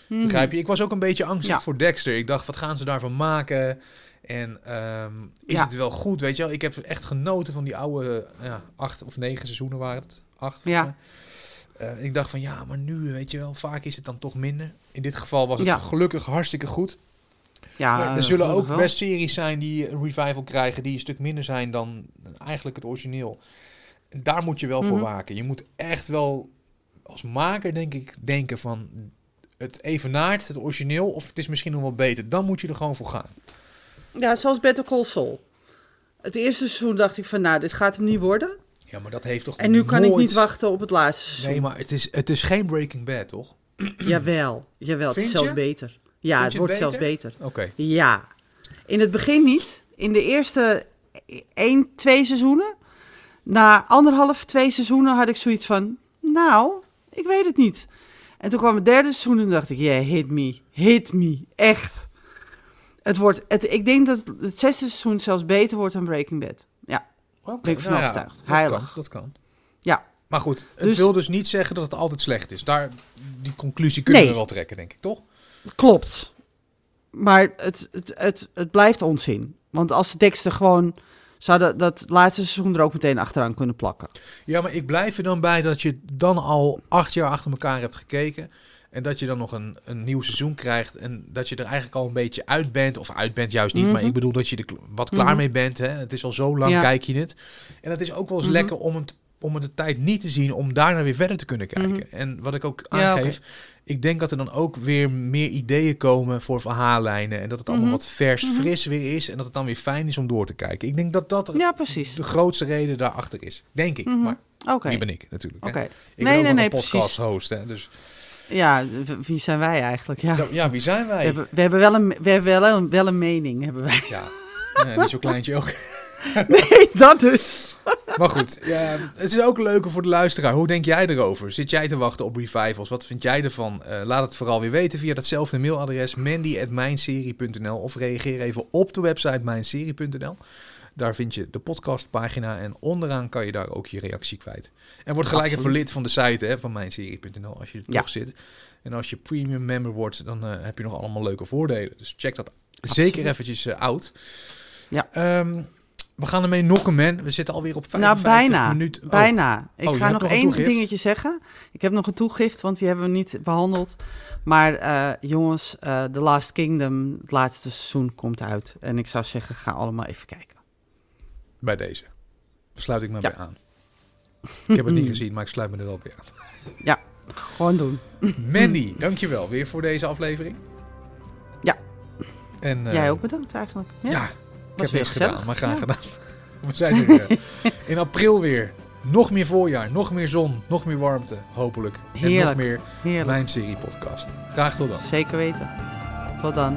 Mhm. Begrijp je? Ik was ook een beetje angstig Ja. voor Dexter. Ik dacht, wat gaan ze daarvan maken? En ehm, is Ja. het wel goed? Weet je wel, ik heb echt genoten van die oude eh, ja, acht of negen seizoenen waren het. Acht, Ja. Eh, ik dacht van ja, maar nu, weet je wel, vaak is het dan toch minder. In dit geval was het Ja. gelukkig hartstikke goed. ja, Maar er eh, zullen ook wel. best series zijn die een revival krijgen die een stuk minder zijn dan eigenlijk het origineel. En daar moet je wel voor Mhm. waken. Je moet echt wel als maker, denk ik, denken van het evenaart, het origineel, of het is misschien nog wel beter. Dan moet je er gewoon voor gaan. Ja, zoals Better Call Saul. Het eerste seizoen dacht ik van, nou, dit gaat hem niet worden. Ja, maar dat heeft toch En nu kan ik niet wachten op het laatste seizoen. Nee, maar het is, het is geen Breaking Bad, toch? Jawel, jawel, het is zelfs beter. Ja, het wordt zelfs beter? beter. Oké. Ja. In het begin niet. In de eerste één, twee seizoenen. Na anderhalf, twee seizoenen had ik zoiets van... Nou, ik weet het niet. En toen kwam het derde seizoen en dacht ik... Yeah, hit me. Hit me. Echt. Het wordt, het, ik denk dat het zesde seizoen zelfs beter wordt dan Breaking Bad. Ja. Oké, Ben ik van nou overtuigd. dat Heilig. Kan, dat kan. Ja. Maar goed, het Dus- wil dus niet zeggen dat het altijd slecht is. Daar, die conclusie kunnen Nee. we wel trekken, denk ik, toch? Klopt. Maar het, het, het, het blijft onzin. Want als de teksten gewoon... Zouden dat laatste seizoen er ook meteen achteraan kunnen plakken. Ja, maar ik blijf er dan bij dat je dan al acht jaar achter elkaar hebt gekeken. En dat je dan nog een, een nieuw seizoen krijgt. En dat je er eigenlijk al een beetje uit bent. Of uit bent juist niet. Maar Mhm. ik bedoel dat je er wat klaar Mhm. mee bent. Hè? Het is al zo lang, Ja. kijk je het. En het is ook wel eens Mhm. lekker om het, om het de tijd niet te zien. Om daarna weer verder te kunnen kijken. En wat ik ook Ja, aangeef. Ik denk dat er dan ook weer meer ideeën komen voor verhaallijnen. En dat het allemaal wat vers, fris weer is. En dat het dan weer fijn is om door te kijken. Ik denk dat dat Ja, de grootste reden daarachter is. Denk ik. Maar Oké. wie ben ik natuurlijk. hè. Ik Nee, ben ook nee, nog nee, een podcast host. Hè, dus Ja, wie zijn wij eigenlijk? Ja. ja, wie zijn We, wij? hebben, we hebben wel een, we hebben wel een, wel een mening, hebben wij. Ja, ja niet zo kleintje ook. Nee, dat dus. Maar goed, ja, het is ook leuker voor de luisteraar. Hoe denk jij erover? Zit jij te wachten op revivals? Wat vind jij ervan? Eh, laat het vooral weer weten via datzelfde mailadres mandy.mijnserie.nl of reageer even op de website mijnserie.nl. Daar vind je de podcastpagina en onderaan kan je daar ook je reactie kwijt. En word gelijk even Absoluut. lid van de site hè, van mijnserie.nl als je er Ja. toch zit. En als je premium member wordt, dan eh, heb je nog allemaal leuke voordelen. Dus check dat zeker eventjes eh, out. Ja. Ehm, we gaan ermee nokken, man. We zitten alweer op Nou, 55 bijna. minuten. Oh, Bijna. Ik Oh, ga nog nog een één toegift? dingetje zeggen. Ik heb nog een toegift, want die hebben we niet behandeld. Maar eh, jongens, The Last Kingdom, het laatste seizoen komt uit. En ik zou zeggen, ga allemaal even kijken. Bij deze. Sluit ik me Ja. bij aan. Ik heb het niet gezien, maar ik sluit me er wel bij aan. Gewoon doen. Mandy, dankjewel weer voor deze aflevering. Ja. En, eh, Jij ook bedankt eigenlijk. Ja. Ja, ik heb niks gezellig. gedaan, maar graag Ja. gedaan. We zijn er in april weer. Nog meer voorjaar, nog meer zon, nog meer warmte, hopelijk. En nog meer Heerlijk. Mijn Serie podcast. Graag tot dan. Zeker weten. Tot dan.